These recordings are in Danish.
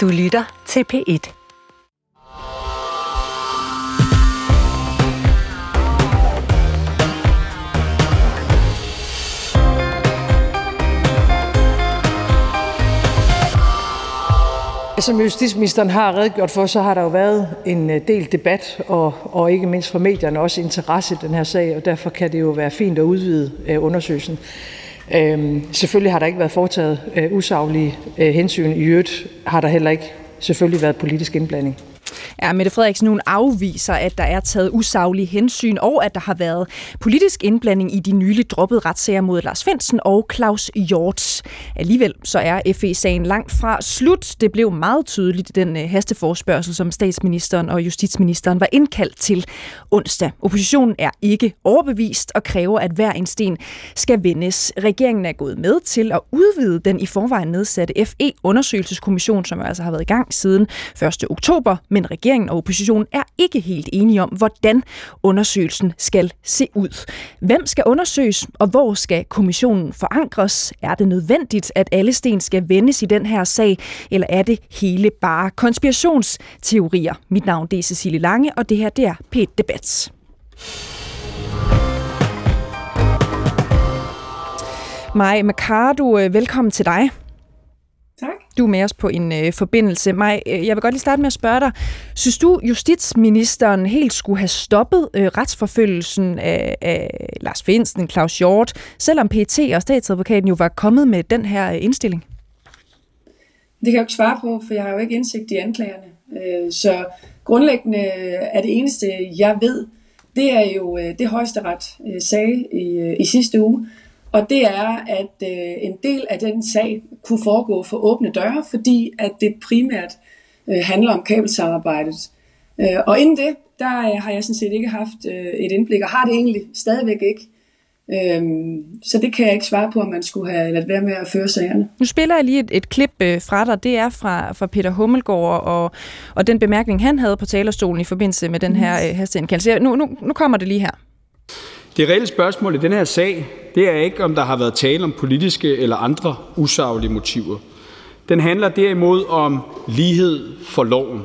Du lytter til P1. Som justitsministeren har redegjort for, så har der jo været en øh, del debat og, og ikke mindst fra medierne også interesse i den her sag, og derfor kan det jo være fint at udvide øh, undersøgelsen. Øhm, selvfølgelig har der ikke været foretaget øh, usaglige øh, hensyn. I øvrigt har der heller ikke selvfølgelig været politisk indblanding. Ja, Mette Frederiksen hun afviser, at der er taget usaglige hensyn, og at der har været politisk indblanding i de nyligt droppede retssager mod Lars Finsen og Claus Hjort. Alligevel så er FE-sagen langt fra slut. Det blev meget tydeligt i den øh, hasteforspørgsel, som statsministeren og justitsministeren var indkaldt til onsdag. Oppositionen er ikke overbevist og kræver, at hver en sten skal vendes. Regeringen er gået med til at udvide den i forvejen nedsatte FE-undersøgelseskommission, som altså har været i gang siden 1. oktober, men regeringen og oppositionen er ikke helt enige om, hvordan undersøgelsen skal se ud. Hvem skal undersøges, og hvor skal kommissionen forankres? Er det nødvendigt, at alle sten skal vendes i den her sag, eller er det hele bare konspirationsteorier? Mit navn er Cecilie Lange, og det her det er p Debat. Maj Mercado, øh, velkommen til dig. Tak. Du er med os på en øh, forbindelse. Maj, øh, jeg vil godt lige starte med at spørge dig. Synes du, justitsministeren helt skulle have stoppet øh, retsforfølgelsen af, af Lars Finsen, Claus Hjort, selvom PT og statsadvokaten jo var kommet med den her øh, indstilling? Det kan jeg jo ikke svare på, for jeg har jo ikke indsigt i anklagerne. Øh, så grundlæggende er det eneste, jeg ved, det er jo øh, det højesteret øh, sagde i, i sidste uge, og det er, at øh, en del af den sag kunne foregå for åbne døre, fordi at det primært øh, handler om kabelsamarbejdet. Øh, og inden det, der øh, har jeg sådan set ikke haft øh, et indblik, og har det egentlig stadigvæk ikke. Øhm, så det kan jeg ikke svare på, om man skulle have ladet være med at føre sagerne. Nu spiller jeg lige et, et klip øh, fra dig. Det er fra, fra Peter Hummelgaard og, og den bemærkning, han havde på talerstolen i forbindelse med den her øh, hasteindkaldelse. Nu, nu, nu kommer det lige her. Det reelle spørgsmål i den her sag, det er ikke, om der har været tale om politiske eller andre usaglige motiver. Den handler derimod om lighed for loven.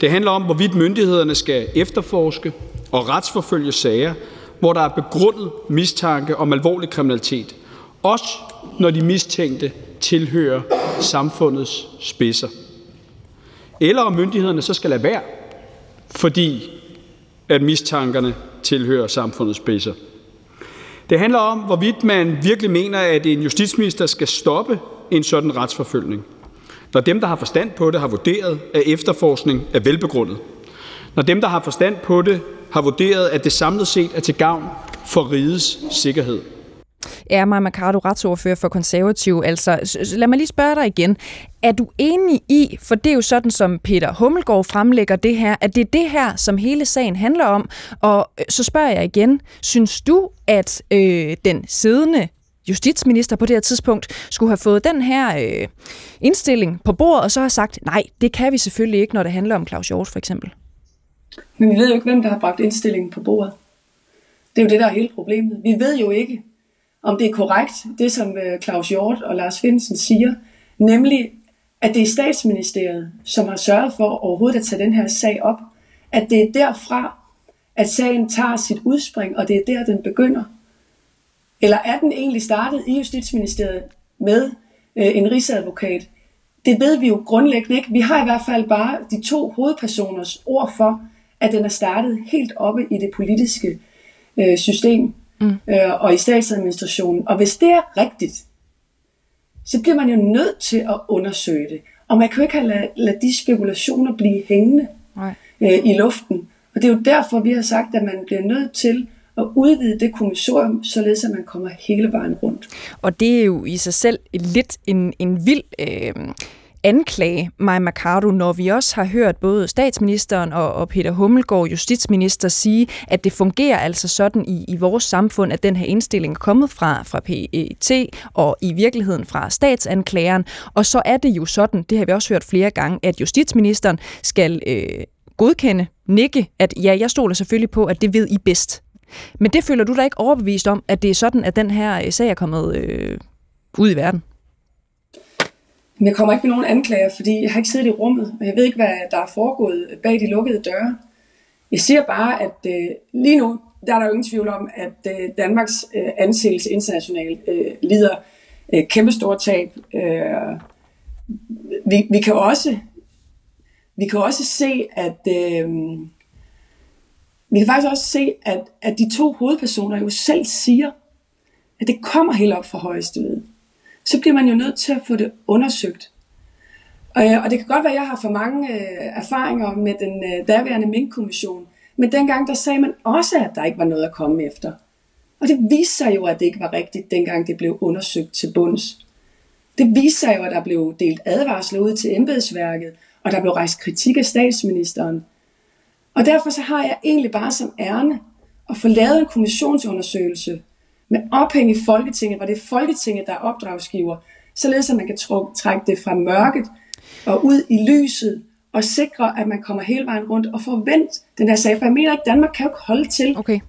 Det handler om, hvorvidt myndighederne skal efterforske og retsforfølge sager, hvor der er begrundet mistanke om alvorlig kriminalitet, også når de mistænkte tilhører samfundets spidser. Eller om myndighederne så skal lade være, fordi at mistankerne tilhører samfundets spidser. Det handler om, hvorvidt man virkelig mener, at en justitsminister skal stoppe en sådan retsforfølgning, når dem, der har forstand på det, har vurderet, at efterforskning er velbegrundet. Når dem, der har forstand på det, har vurderet, at det samlet set er til gavn for rigets sikkerhed er Maja Mercado, retsordfører for konservativ. Altså, lad mig lige spørge dig igen. Er du enig i, for det er jo sådan, som Peter Hummelgaard fremlægger det her, at det er det her, som hele sagen handler om? Og øh, så spørger jeg igen, synes du, at øh, den siddende justitsminister på det her tidspunkt skulle have fået den her øh, indstilling på bordet, og så har sagt, nej, det kan vi selvfølgelig ikke, når det handler om Claus Hjort for eksempel? Men vi ved jo ikke, hvem der har bragt indstillingen på bordet. Det er jo det, der er hele problemet. Vi ved jo ikke, om det er korrekt, det som øh, Claus Hjort og Lars Finsen siger, nemlig at det er statsministeriet, som har sørget for overhovedet at tage den her sag op, at det er derfra, at sagen tager sit udspring, og det er der, den begynder. Eller er den egentlig startet i Justitsministeriet med øh, en rigsadvokat? Det ved vi jo grundlæggende ikke. Vi har i hvert fald bare de to hovedpersoners ord for, at den er startet helt oppe i det politiske øh, system mm. øh, og i statsadministrationen. Og hvis det er rigtigt, så bliver man jo nødt til at undersøge det. Og man kan jo ikke have lade, lade de spekulationer blive hængende øh, i luften. Og det er jo derfor, vi har sagt, at man bliver nødt til at udvide det kommissorium, således at man kommer hele vejen rundt. Og det er jo i sig selv lidt en, en vild øh, anklage Maja Mercado, når vi også har hørt både statsministeren og, og Peter Hummelgaard, justitsminister, sige, at det fungerer altså sådan i, i vores samfund, at den her indstilling er kommet fra, fra PET og i virkeligheden fra statsanklageren. Og så er det jo sådan, det har vi også hørt flere gange, at justitsministeren skal øh, godkende, nikke, at ja, jeg stoler selvfølgelig på, at det ved I bedst. Men det føler du da ikke overbevist om, at det er sådan, at den her øh, sag er kommet øh, ud i verden? Men jeg kommer ikke med nogen anklager, fordi jeg har ikke siddet i rummet, og jeg ved ikke, hvad der er foregået bag de lukkede døre. Jeg siger bare, at øh, lige nu, der er der jo ingen tvivl om, at øh, Danmarks øh, anseelse internationalt øh, lider øh, kæmpestort tab. Øh, vi, vi, kan også, vi kan også se, at øh, vi kan faktisk også se, at, at de to hovedpersoner jo selv siger, at det kommer helt op fra højeste ved. Så bliver man jo nødt til at få det undersøgt. Og, øh, og det kan godt være, at jeg har for mange øh, erfaringer med den øh, daværende minkkommission, men dengang der sagde man også, at der ikke var noget at komme efter. Og det viste sig jo, at det ikke var rigtigt, dengang det blev undersøgt til bunds. Det viste sig jo, at der blev delt advarsler ud til embedsværket, og der blev rejst kritik af statsministeren. Og derfor så har jeg egentlig bare som ærne at få lavet en kommissionsundersøgelse med ophæng i Folketinget, hvor det er Folketinget, der er opdragsgiver, således at man kan trække det fra mørket og ud i lyset, og sikre, at man kommer hele vejen rundt og forvent den her sag. For jeg mener ikke, Danmark kan jo ikke holde til, okay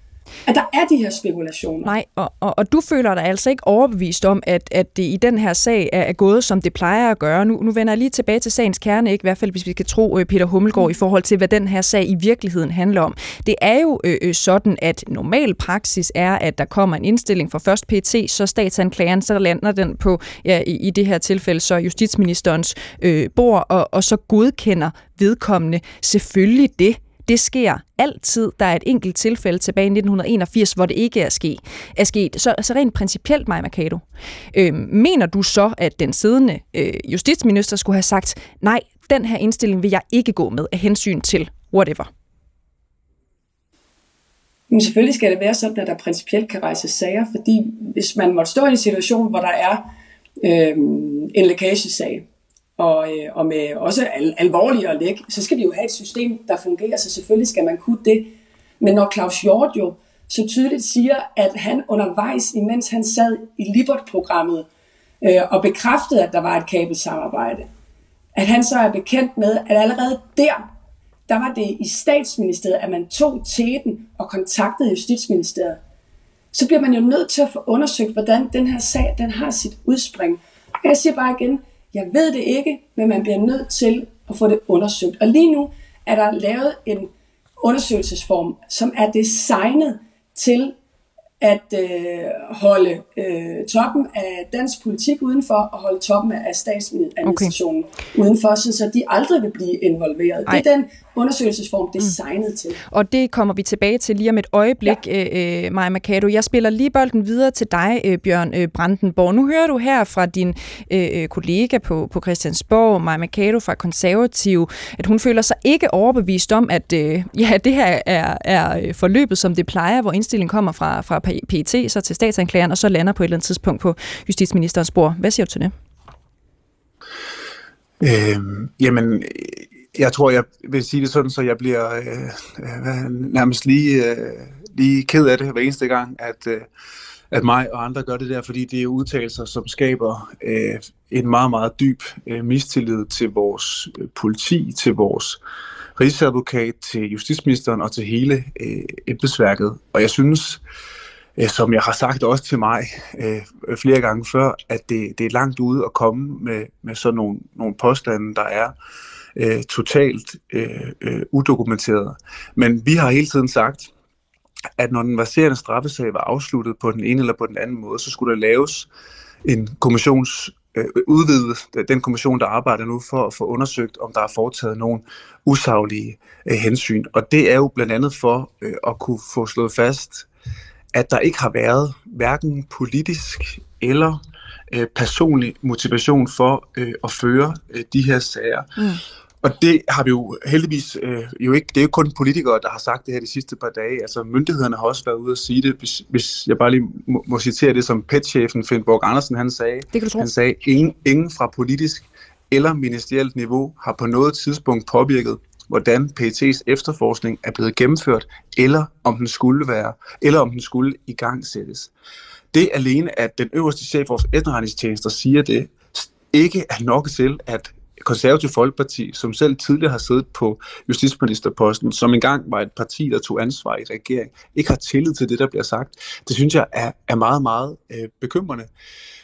at der er de her spekulationer. Nej, og, og, og du føler dig altså ikke overbevist om, at, at det i den her sag er, er gået, som det plejer at gøre. Nu, nu vender jeg lige tilbage til sagens kerne, ikke? i hvert fald hvis vi skal tro øh, Peter Hummelgaard, mm. i forhold til, hvad den her sag i virkeligheden handler om. Det er jo øh, øh, sådan, at normal praksis er, at der kommer en indstilling fra først PT, så statsanklageren, så lander den på, ja, i, i det her tilfælde, så justitsministerens øh, bord, og, og så godkender vedkommende selvfølgelig det, det sker altid. Der er et enkelt tilfælde tilbage i 1981, hvor det ikke er, sket. er sket. Så, så rent principielt, Maja Mercado, øh, mener du så, at den siddende øh, justitsminister skulle have sagt, nej, den her indstilling vil jeg ikke gå med af hensyn til whatever? Men selvfølgelig skal det være sådan, at der principielt kan rejse sager, fordi hvis man måtte stå i en situation, hvor der er øh, en lækagesag, og, øh, og med også al, alvorligere læk, så skal vi jo have et system, der fungerer, så selvfølgelig skal man kunne det. Men når Claus Hjort jo så tydeligt siger, at han undervejs, imens han sad i Libert-programmet, øh, og bekræftede, at der var et kabelsamarbejde, at han så er bekendt med, at allerede der, der var det i statsministeriet, at man tog teten og kontaktede Justitsministeriet. Så bliver man jo nødt til at få undersøgt, hvordan den her sag den har sit udspring. Og jeg siger bare igen, jeg ved det ikke, men man bliver nødt til at få det undersøgt. Og lige nu er der lavet en undersøgelsesform, som er designet til at øh, holde øh, toppen af dansk politik udenfor, og holde toppen af statsadministrationen okay. udenfor, så de aldrig vil blive involveret. Ej. Det er den undersøgelsesform designet mm. til. Og det kommer vi tilbage til lige om et øjeblik, ja. øh, Maja Mercado. Jeg spiller lige bolden videre til dig, øh, Bjørn øh, Brandenborg. Nu hører du her fra din øh, øh kollega på, på Christiansborg, Maja Mercado fra Konservativ, at hun føler sig ikke overbevist om, at øh, ja, det her er, er øh, forløbet, som det plejer, hvor indstillingen kommer fra, fra PET så til statsanklageren, og så lander på et eller andet tidspunkt på justitsministerens bord. Hvad siger du til det? Øhm, jamen, jeg tror, jeg vil sige det sådan, så jeg bliver øh, øh, nærmest lige, øh, lige ked af det hver eneste gang, at, øh, at mig og andre gør det der, fordi det er udtalelser, som skaber øh, en meget, meget dyb øh, mistillid til vores øh, politi, til vores rigsadvokat, til justitsministeren og til hele øh, embedsværket. Og jeg synes, øh, som jeg har sagt også til mig øh, flere gange før, at det, det er langt ude at komme med, med sådan nogle, nogle påstande, der er øh, totalt øh, øh, udokumenteret. Men vi har hele tiden sagt, at når den verserende straffesag var afsluttet på den ene eller på den anden måde, så skulle der laves en kommissions øh, udvide den kommission, der arbejder nu for at få undersøgt, om der er foretaget nogle usaglige øh, hensyn. Og det er jo blandt andet for øh, at kunne få slået fast, at der ikke har været hverken politisk eller øh, personlig motivation for øh, at føre øh, de her sager. Mm. Og det har vi jo heldigvis øh, jo ikke, det er jo kun politikere, der har sagt det her de sidste par dage. Altså myndighederne har også været ude at sige det, hvis, hvis jeg bare lige må, må citere det, som PET-chefen Finn Borg Andersen han sagde. Det kan du tro. Han sagde, ingen, ingen fra politisk eller ministerielt niveau har på noget tidspunkt påvirket, hvordan PET's efterforskning er blevet gennemført, eller om den skulle være, eller om den skulle i gang sættes. Det alene, at den øverste chef for vores efterretningstjenester siger det, ikke er nok til, at konservativ folkeparti, som selv tidligere har siddet på justitsministerposten, som engang var et parti, der tog ansvar i regering, ikke har tillid til det, der bliver sagt, det synes jeg er, er meget, meget øh, bekymrende.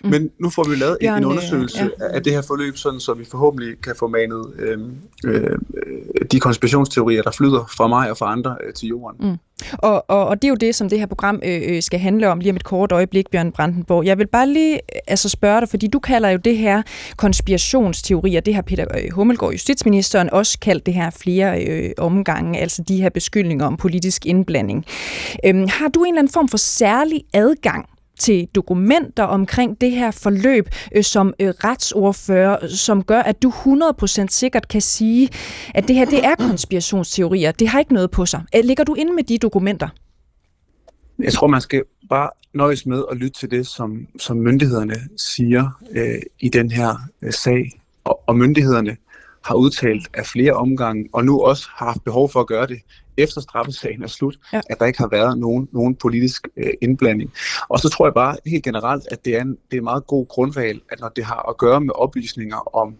Mm. Men nu får vi lavet Bjørn, en undersøgelse ja. af det her forløb, sådan, så vi forhåbentlig kan få manet øh, øh, de konspirationsteorier, der flyder fra mig og fra andre øh, til jorden. Mm. Og, og, og det er jo det, som det her program øh, øh, skal handle om lige om et kort øjeblik, Bjørn Brandenborg. Jeg vil bare lige øh, altså spørge dig, fordi du kalder jo det her konspirationsteorier, det har Peter øh, Hummelgaard, justitsministeren, også kaldt det her flere øh, omgange, altså de her beskyldninger om politisk indblanding. Øhm, har du en eller anden form for særlig adgang til dokumenter omkring det her forløb øh, som øh, retsordfører, som gør, at du 100% sikkert kan sige, at det her det er konspirationsteorier. Det har ikke noget på sig. Øh, ligger du inde med de dokumenter? Jeg tror, man skal bare nøjes med at lytte til det, som, som myndighederne siger øh, i den her øh, sag. Og, og myndighederne har udtalt af flere omgange, og nu også har haft behov for at gøre det efter straffesagen er slut, ja. at der ikke har været nogen, nogen politisk øh, indblanding. Og så tror jeg bare helt generelt, at det er en, det er en meget god grundvalg, at når det har at gøre med oplysninger om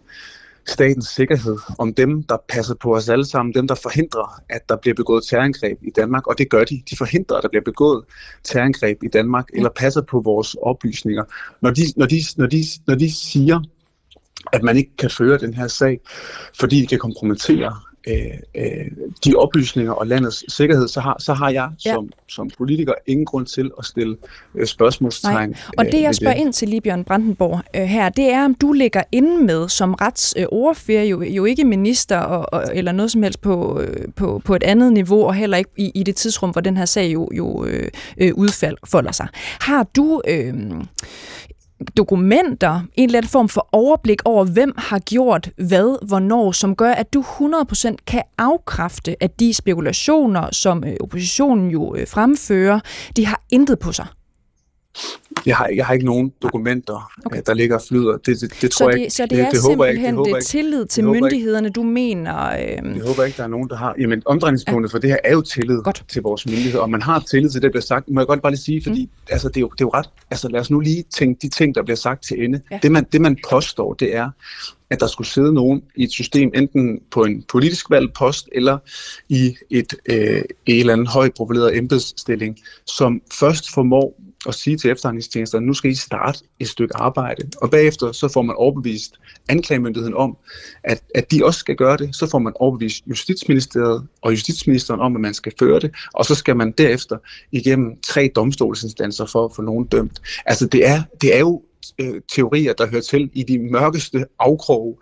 statens sikkerhed, om dem, der passer på os alle sammen, dem, der forhindrer, at der bliver begået terrorangreb i Danmark, og det gør de. De forhindrer, at der bliver begået terrorangreb i Danmark, eller passer på vores oplysninger. Når de, når de, når de, når de siger, at man ikke kan føre den her sag, fordi det kan kompromittere øh, øh, de oplysninger og landets sikkerhed, så har, så har jeg ja. som, som politiker ingen grund til at stille øh, spørgsmålstegn. Nej. Og det jeg spørger det. ind til lige, Bjørn Brandenborg, øh, her, det er, om du ligger inde med som retsordfører, jo, jo ikke minister og, og, eller noget som helst på, øh, på, på et andet niveau, og heller ikke i, i det tidsrum, hvor den her sag jo, jo øh, øh udfolder sig. Har du... Øh, dokumenter, en eller anden form for overblik over, hvem har gjort hvad, hvornår, som gør, at du 100% kan afkræfte, at de spekulationer, som øh, oppositionen jo øh, fremfører, de har intet på sig. Jeg har, jeg har ikke nogen dokumenter, okay. der ligger og flyder. Det, det, det tror så det, jeg Så det, det er det, simpelthen det, det, det tillid til myndighederne, ikke. du mener... Øh... Jeg håber ikke, der er nogen, der har... Jamen, omdrejningspunktet ja. for det her er jo tillid Godt. til vores myndigheder, og man har tillid til det, der bliver sagt. Må jeg godt bare lige sige, fordi mm. altså, det, er jo, det er jo ret... Altså, lad os nu lige tænke de ting, der bliver sagt til ende. Ja. Det, man, det, man påstår, det er, at der skulle sidde nogen i et system, enten på en politisk valgt post, eller i et, øh, et eller andet højt profileret embedsstilling, som først formår og sige til efterretningstjenesterne, nu skal I starte et stykke arbejde, og bagefter så får man overbevist anklagemyndigheden om, at, at de også skal gøre det, så får man overbevist Justitsministeriet og Justitsministeren om, at man skal føre det, og så skal man derefter igennem tre domstolsinstanser for at få nogen dømt. Altså det er, det er jo øh, teorier, der hører til i de mørkeste afkroge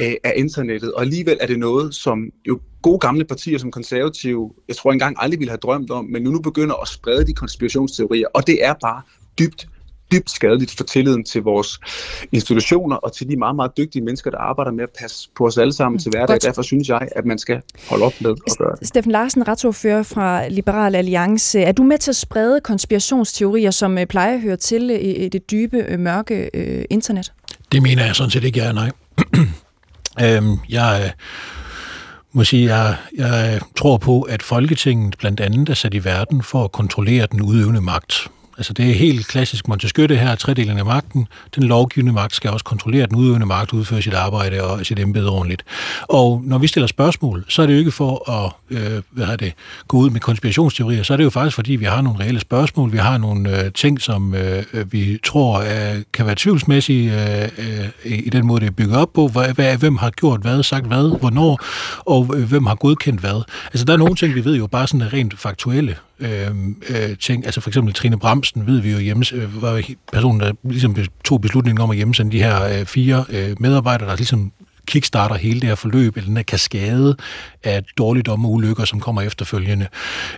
øh, af internettet, og alligevel er det noget, som jo gode gamle partier som konservative, jeg tror engang aldrig ville have drømt om, men nu, nu begynder at sprede de konspirationsteorier, og det er bare dybt dybt skadeligt for tilliden til vores institutioner og til de meget, meget dygtige mennesker, der arbejder med at passe på os alle sammen mm, til hverdag. Godt. Derfor synes jeg, at man skal holde op med at gøre det. Steffen Larsen, retsordfører fra Liberal Alliance. Er du med til at sprede konspirationsteorier, som øh, plejer at høre til i det dybe, øh, mørke øh, internet? Det mener jeg sådan set ikke, jeg er nej. øhm, jeg øh, må sige, jeg, jeg øh, tror på, at Folketinget blandt andet er sat i verden for at kontrollere den udøvende magt. Altså det er helt klassisk Montesquieu det her, tredelingen af magten. Den lovgivende magt skal også kontrollere den udøvende magt, udfører sit arbejde og sit embede ordentligt. Og når vi stiller spørgsmål, så er det jo ikke for at øh, hvad har det, gå ud med konspirationsteorier, så er det jo faktisk fordi, vi har nogle reelle spørgsmål, vi har nogle øh, ting, som øh, vi tror øh, kan være tvivlsmæssige øh, øh, i den måde, det er bygget op på. Hvad, hvad, hvem har gjort hvad, sagt hvad, hvornår, og øh, hvem har godkendt hvad. Altså der er nogle ting, vi ved jo bare sådan rent faktuelle øh, øh, ting. Altså for eksempel Trine Bramsen ved vi jo hjemme, øh, var personen, der ligesom tog beslutningen om at hjemsende de her øh, fire øh, medarbejdere, der ligesom kickstarter hele det her forløb, eller den her kaskade af dårligdomme og ulykker, som kommer efterfølgende.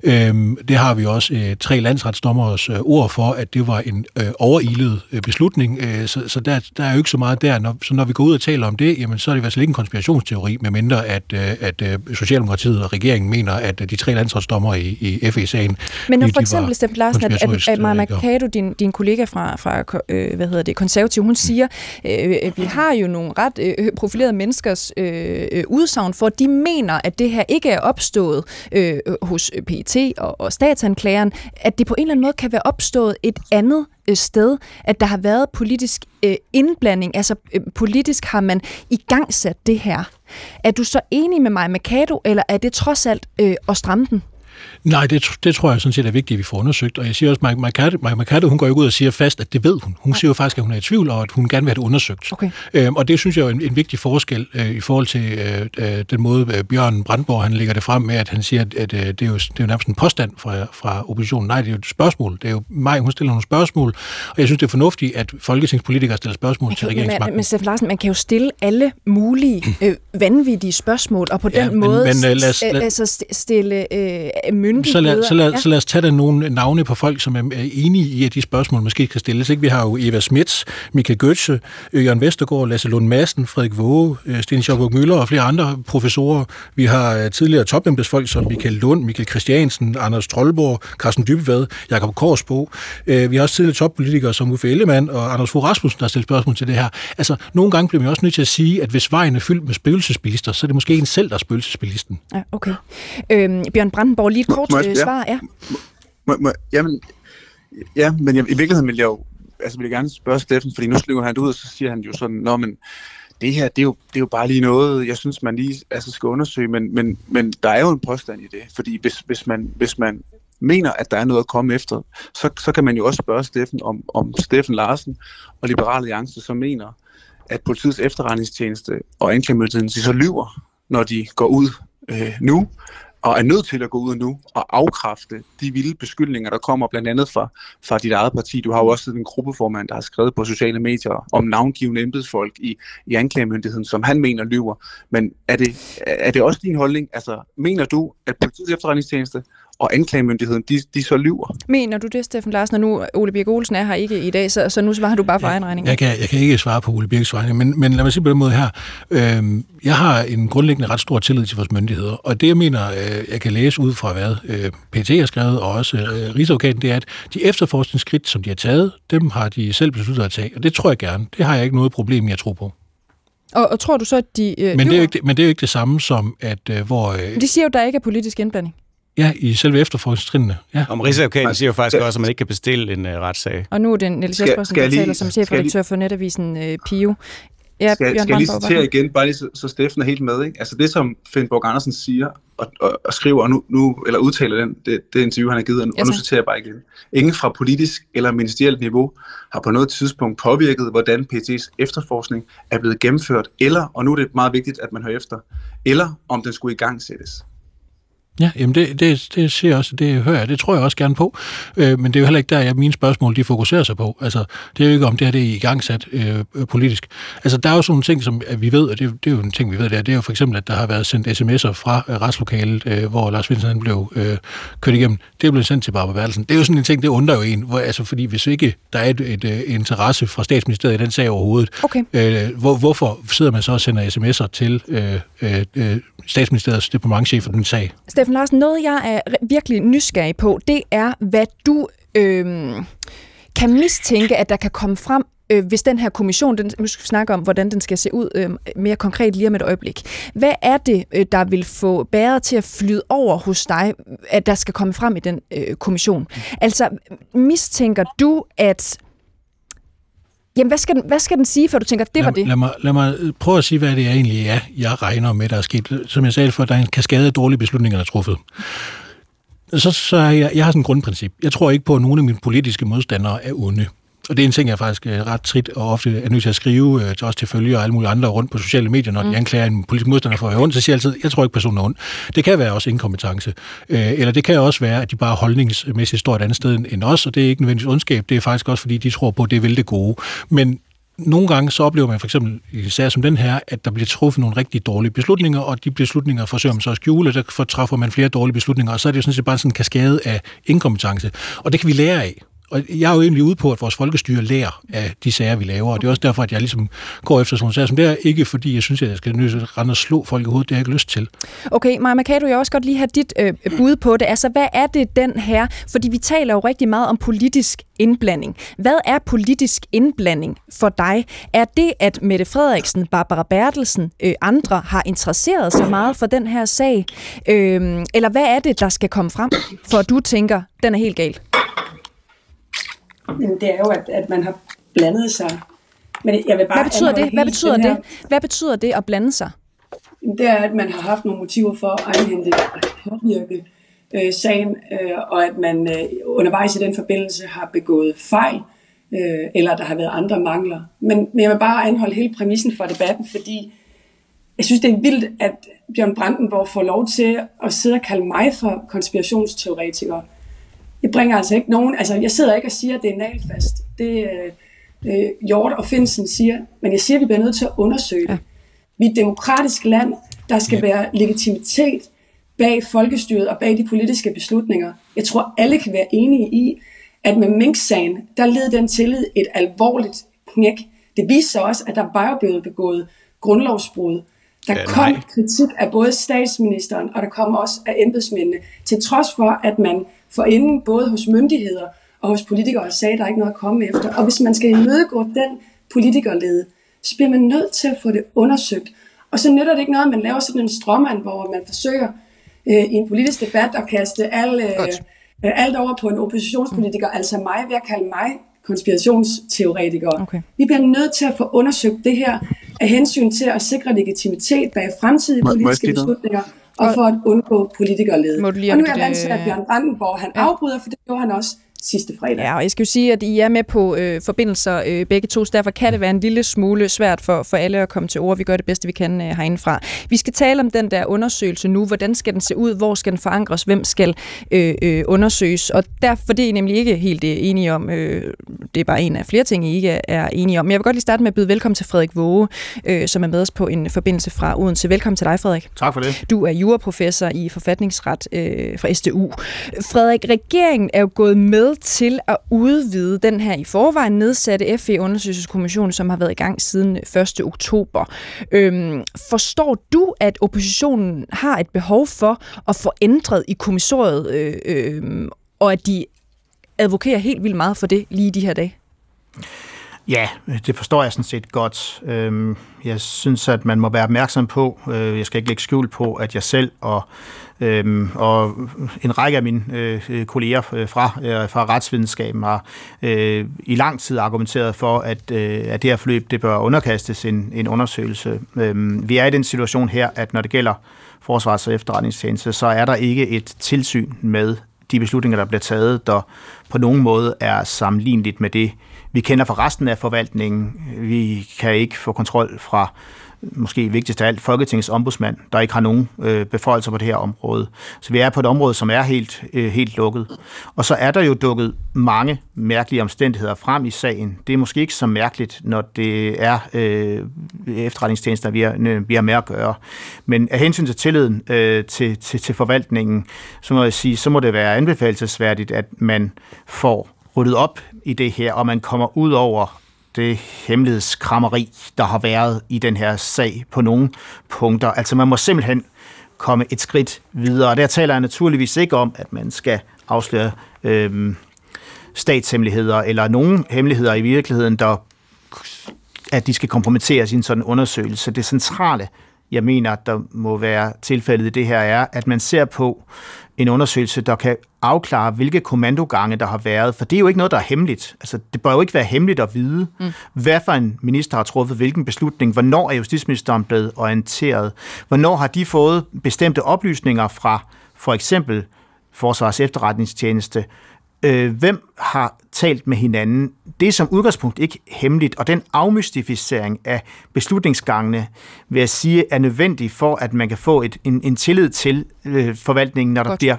Øhm, det har vi også øh, tre landsretsdommers øh, ord for, at det var en øh, overilet øh, beslutning, øh, så, så der, der er jo ikke så meget der. Når, så når vi går ud og taler om det, jamen, så er det i hvert fald ikke en konspirationsteori, medmindre at, øh, at øh, Socialdemokratiet og regeringen mener, at øh, de tre landsretsdommer i, i FE-sagen... Men når for eksempel, Steffen Larsen, at, at, at Maja Mercado, din, din kollega fra, fra øh, hvad hedder det, konservativ, hun siger, øh, vi har jo nogle ret øh, profilerede menneskers øh, øh, udsagn for, at de mener, at det her ikke er opstået øh, hos øh, PET og, og statsanklageren, at det på en eller anden måde kan være opstået et andet øh, sted, at der har været politisk øh, indblanding, altså øh, politisk har man igangsat det her. Er du så enig med mig, Mercado, eller er det trods alt øh, at stramme den? Nej, det, det tror jeg sådan set er vigtigt, at vi får undersøgt. Og jeg siger også, at Mike McCarthy, hun går jo ud og siger fast, at det ved hun. Hun Nej. siger jo faktisk, at hun er i tvivl, og at hun gerne vil have det undersøgt. Okay. Øhm, og det synes jeg er en, en vigtig forskel øh, i forhold til øh, øh, den måde, øh, Bjørn Brandborg han lægger det frem med, at han siger, at, at øh, det, er jo, det er jo nærmest en påstand fra, fra oppositionen. Nej, det er jo et spørgsmål. Det er jo mig, hun stiller nogle spørgsmål, og jeg synes, det er fornuftigt, at folketingspolitikere stiller spørgsmål okay, til regeringsmagten. Men, Steffen Larsen, man kan jo stille alle mulige øh, vanvittige spørgsmål, og på ja, den men, måde men, øh, lad os, lad... altså stille øh, myndigheder. Så lad, så, lad, ja. så lad os tage der nogle navne på folk, som er enige i, at de spørgsmål måske kan stilles. Ikke? Vi har jo Eva Smits, Michael Götze, Jørgen Vestergaard, Lasse Lund Madsen, Frederik Våge, øh, Sten Schaubuk Møller og flere andre professorer. Vi har øh, tidligere topembedsfolk som Michael Lund, Michael Christiansen, Anders Trollborg, Carsten Dybvad, Jakob Korsbo. Øh, vi har også tidligere toppolitikere som Uffe Ellemann og Anders Fogh Rasmussen, der har stillet spørgsmål til det her. Altså, nogle gange bliver man også nødt til at sige, at hvis vejen er fyldt med spøgelsesbilister, så er det måske en selv, der er spøgelsesbilisten. Ja, okay. Øhm, Bjørn Brandenborg, lige et kort må, må, ja. svar. Ja. Må, må, jamen, ja, men jeg, i virkeligheden vil jeg jo altså vil jeg gerne spørge Steffen, fordi nu slynger han det ud, og så siger han jo sådan, Nå, men det her, det er, jo, det er jo bare lige noget, jeg synes, man lige altså skal undersøge, men, men, men der er jo en påstand i det, fordi hvis, hvis, man, hvis man mener, at der er noget at komme efter, så, så kan man jo også spørge Steffen, om, om Steffen Larsen og Liberale Alliance så mener, at politiets efterretningstjeneste og anklagemyndigheden så lyver, når de går ud øh, nu, og er nødt til at gå ud nu og afkræfte de vilde beskyldninger, der kommer blandt andet fra, fra dit eget parti. Du har jo også en gruppeformand, der har skrevet på sociale medier om navngivende embedsfolk i, i anklagemyndigheden, som han mener lyver. Men er det, er det også din holdning? Altså, mener du, at politiets efterretningstjeneste og anklagemyndigheden, de, de så lyver. Mener du det, Steffen Larsen, og nu Ole Birk Olsen er her ikke i dag, så, så nu svarer du bare for ja, egen regning? Jeg kan, jeg kan ikke svare på Ole Birks vegne, men, men lad mig sige på den måde her. Øh, jeg har en grundlæggende ret stor tillid til vores myndigheder, og det jeg mener, øh, jeg kan læse ud fra hvad øh, PT har skrevet, og også øh, Rigsadvokaten, det er, at de efterforskningsskridt, som de har taget, dem har de selv besluttet at tage, og det tror jeg gerne. Det har jeg ikke noget problem med at tro på. Og, og tror du så, at de... Øh, men, det er jo ikke, men det er jo ikke det samme som, at øh, hvor... Øh, de siger jo, at der ikke er politisk indblanding. Ja, i selve efterforskningstrinene. Ja. Om Rigsadvokaten siger jo faktisk også, at man ikke kan bestille en uh, retssag. Og nu er det Niels Jespersen, der taler som chefredaktør for netavisen uh, Pio. Ja, skal, skal jeg lige citere igen, bare lige så, så Steffen er helt med. Ikke? Altså det, som Finn Borg Andersen siger og, og, og skriver, og nu, nu, eller udtaler den, det, det interview, han har givet, og nu, ja, og nu citerer jeg bare igen. Ingen fra politisk eller ministerielt niveau har på noget tidspunkt påvirket, hvordan PT's efterforskning er blevet gennemført, eller, og nu er det meget vigtigt, at man hører efter, eller om den skulle i gang sættes. Ja, jamen det, det, det ser jeg også, det hører jeg, det tror jeg også gerne på, øh, men det er jo heller ikke der, jeg mine spørgsmål, de fokuserer sig på. Altså, det er jo ikke om det her, det er i gang sat øh, politisk. Altså, der er jo sådan nogle ting, som vi ved, og det, det er jo en ting, vi ved, det er, det er jo for eksempel, at der har været sendt sms'er fra øh, retslokalet, øh, hvor Lars Finsen blev øh, kørt igennem. Det er blevet sendt til Barbara Bertelsen. Det er jo sådan en ting, det undrer jo en, hvor, altså, fordi hvis ikke der er et, et, et interesse fra statsministeriet i den sag overhovedet, okay. øh, hvor, hvorfor sidder man så og sender sms'er til øh, øh, statsministeriets departementchef for den sag? Steffen Larsen, noget jeg er virkelig nysgerrig på, det er, hvad du øh, kan mistænke, at der kan komme frem, øh, hvis den her kommission, den, nu skal vi snakke om, hvordan den skal se ud øh, mere konkret lige om et øjeblik. Hvad er det, øh, der vil få bæret til at flyde over hos dig, at der skal komme frem i den øh, kommission? Altså, mistænker du, at Jamen, hvad skal, den, hvad skal den sige, før du tænker, det lad, var det? Lad mig, lad mig prøve at sige, hvad det egentlig er, jeg regner med, der er sket. Som jeg sagde før, der er en kaskade af dårlige beslutninger, der er truffet. Så, så jeg, jeg har sådan et grundprincip. Jeg tror ikke på, at nogen af mine politiske modstandere er onde. Og det er en ting, jeg faktisk er ret trit og ofte er nødt til at skrive øh, også til følge og alle mulige andre rundt på sociale medier, når mm. de anklager en politisk modstander for at være ond, så siger jeg altid, jeg tror ikke personen er ond. Det kan være også inkompetence. Øh, eller det kan også være, at de bare holdningsmæssigt står et andet sted end os, og det er ikke nødvendigvis ondskab, det er faktisk også, fordi de tror på, at det vil det gode. Men nogle gange så oplever man for eksempel i sager som den her, at der bliver truffet nogle rigtig dårlige beslutninger, og de beslutninger forsøger man så at skjule, der træffer man flere dårlige beslutninger, og så er det jo sådan set bare sådan en kaskade af inkompetence. Og det kan vi lære af og jeg er jo egentlig ude på, at vores folkestyre lærer af de sager, vi laver, og det er også derfor, at jeg ligesom går efter sådan nogle sager som det er, ikke fordi jeg synes, at jeg skal nødt rende og slå folk i hovedet, det har jeg ikke lyst til. Okay, Maja Mercado, jeg også godt lige have dit øh, bud på det. Altså, hvad er det den her? Fordi vi taler jo rigtig meget om politisk indblanding. Hvad er politisk indblanding for dig? Er det, at Mette Frederiksen, Barbara Bertelsen, øh, andre har interesseret sig meget for den her sag? Øh, eller hvad er det, der skal komme frem, for at du tænker, den er helt galt? Jamen, det er jo, at, at man har blandet sig. Men jeg vil bare Hvad betyder det? Hvad betyder det? Hvad betyder det at blande sig? Det er, at man har haft nogle motiver for at egenhænde påvirke øh, sagen, øh, og at man øh, undervejs i den forbindelse har begået fejl, øh, eller der har været andre mangler. Men, men jeg vil bare anholde hele præmissen for debatten, fordi jeg synes, det er vildt, at Bjørn Brandenborg får lov til at sidde og kalde mig for konspirationsteoretiker. Det bringer altså ikke nogen... Altså, jeg sidder ikke og siger, at det er nalfast. Det øh, Hjort og Finsen siger. Men jeg siger, at vi bliver nødt til at undersøge det. Ja. Vi er et demokratisk land. Der skal ja. være legitimitet bag folkestyret og bag de politiske beslutninger. Jeg tror, alle kan være enige i, at med Mink-sagen, der led den tillid et alvorligt knæk. Det viste sig også, at der var jo blevet begået grundlovsbrud. Der ja, kom kritik af både statsministeren, og der kom også af embedsmændene, til trods for, at man for inden både hos myndigheder og hos politikere sagde, at der er ikke noget at komme efter. Og hvis man skal imødegå den politikerlede, så bliver man nødt til at få det undersøgt. Og så nytter det ikke noget, at man laver sådan en stråmand, hvor man forsøger øh, i en politisk debat at kaste alle, øh, alt over på en oppositionspolitiker, mm. altså mig ved at kalde mig konspirationsteoretikere. Okay. Vi bliver nødt til at få undersøgt det her af hensyn til at sikre legitimitet bag fremtidige politiske beslutninger, og for at undgå politikerlede. Og nu er jeg vant til, at Bjørn Brandenborg han ja. afbryder, for det gjorde han også sidste fredag. Ja, og jeg skal jo sige, at I er med på øh, forbindelser øh, begge to, så derfor kan det være en lille smule svært for, for alle at komme til ord. Vi gør det bedste, vi kan øh, herindefra. Vi skal tale om den der undersøgelse nu. Hvordan skal den se ud? Hvor skal den forankres? Hvem skal øh, øh, undersøges? Og derfor det er I nemlig ikke helt øh, enige om. Øh, det er bare en af flere ting, I ikke er enige om. Men jeg vil godt lige starte med at byde velkommen til Frederik Våge, øh, som er med os på en forbindelse fra Odense. Velkommen til dig, Frederik. Tak for det. Du er juraprofessor i forfatningsret øh, fra SDU. Frederik, regeringen er jo gået med til at udvide den her i forvejen nedsatte FE-undersøgelseskommission, som har været i gang siden 1. oktober. Øhm, forstår du, at oppositionen har et behov for at få ændret i kommissoriet, øh, øh, og at de advokerer helt vildt meget for det lige i de her dage? Ja, det forstår jeg sådan set godt. Øhm, jeg synes, at man må være opmærksom på, øh, jeg skal ikke lægge skjul på, at jeg selv og øhm, og en række af mine øh, kolleger øh, fra, fra retsvidenskaben har i lang tid argumenteret for, at, at det her forløb det bør underkastes en, en undersøgelse. Øhm, vi er i den situation her, at når det gælder forsvars- og efterretningstjeneste, så er der ikke et tilsyn med de beslutninger, der bliver taget, der på nogen måde er sammenligneligt med det, vi kender fra resten af forvaltningen. Vi kan ikke få kontrol fra måske vigtigst af alt, Folketingets ombudsmand, der ikke har nogen øh, beføjelser på det her område. Så vi er på et område, som er helt, øh, helt lukket. Og så er der jo dukket mange mærkelige omstændigheder frem i sagen. Det er måske ikke så mærkeligt, når det er øh, efterretningstjenester, vi har, øh, vi har med at gøre. Men af hensyn til tilliden øh, til, til, til forvaltningen, så må jeg sige, så må det være anbefalesværdigt, at man får ryddet op i det her, og man kommer ud over det hemmelighedskrammeri, der har været i den her sag på nogle punkter. Altså man må simpelthen komme et skridt videre. Og der taler jeg naturligvis ikke om, at man skal afsløre øh, statshemmeligheder eller nogen hemmeligheder i virkeligheden, der at de skal kompromittere sin sådan undersøgelse. Det centrale, jeg mener, der må være tilfældet i det her, er, at man ser på en undersøgelse, der kan afklare, hvilke kommandogange der har været, for det er jo ikke noget, der er hemmeligt. Altså, det bør jo ikke være hemmeligt at vide, mm. hvad for en minister har truffet hvilken beslutning, hvornår er justitsministeren blevet orienteret, hvornår har de fået bestemte oplysninger fra for eksempel Forsvars efterretningstjeneste, øh, hvem har talt med hinanden. Det er som udgangspunkt ikke hemmeligt, og den afmystificering af beslutningsgangene, vil jeg sige, er nødvendig for, at man kan få et, en, en tillid til øh, forvaltningen, når Godt. der bliver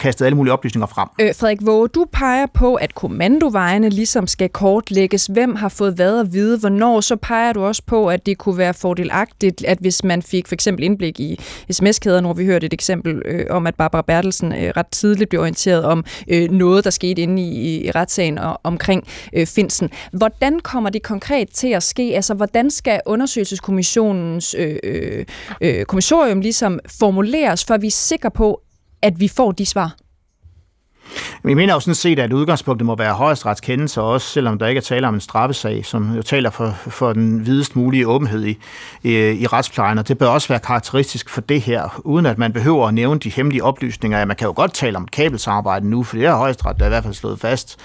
kastet alle mulige oplysninger frem. Øh, Frederik Våge, du peger på, at kommandovejene ligesom skal kortlægges. Hvem har fået hvad at vide, hvornår? Så peger du også på, at det kunne være fordelagtigt, at hvis man fik for eksempel indblik i sms-kæder, hvor vi hørte et eksempel øh, om, at Barbara Bertelsen øh, ret tidligt blev orienteret om øh, noget, der skete inde i, i retssagen og, omkring øh, Finsen. Hvordan kommer det konkret til at ske? Altså, hvordan skal undersøgelseskommissionens øh, øh, øh kommissorium ligesom formuleres, for vi er sikre på, at vi får de svar? Vi mener jo sådan set, at udgangspunktet må være højesterets kendelse, også selvom der ikke er tale om en straffesag, som jo taler for, for den videst mulige åbenhed i, i, i retsplejen, og det bør også være karakteristisk for det her, uden at man behøver at nævne de hemmelige oplysninger. Ja, man kan jo godt tale om et kabelsamarbejde nu, for det er højesteret, der er i hvert fald slået fast.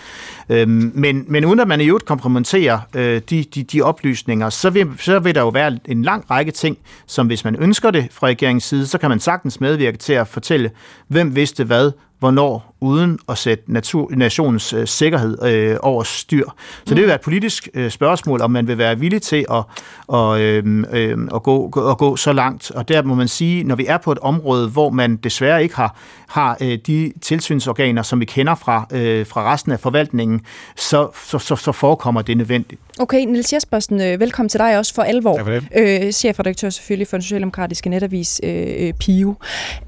Øhm, men, men uden at man i øvrigt kompromitterer øh, de, de, de oplysninger, så vil, så vil der jo være en lang række ting, som hvis man ønsker det fra regeringens side, så kan man sagtens medvirke til at fortælle, hvem vidste hvad, hvornår, uden at sætte natur, nationens øh, sikkerhed øh, over styr. Så det vil være et politisk øh, spørgsmål, om man vil være villig til at, og, øh, øh, at, gå, at gå så langt. Og der må man sige, når vi er på et område, hvor man desværre ikke har, har øh, de tilsynsorganer, som vi kender fra, øh, fra resten af forvaltningen, så, så, så, så forekommer det nødvendigt. Okay, Niels Jespersen, øh, velkommen til dig også for alvor. Tak for det. Øh, chefredaktør selvfølgelig for den socialdemokratiske netavis øh, PIO.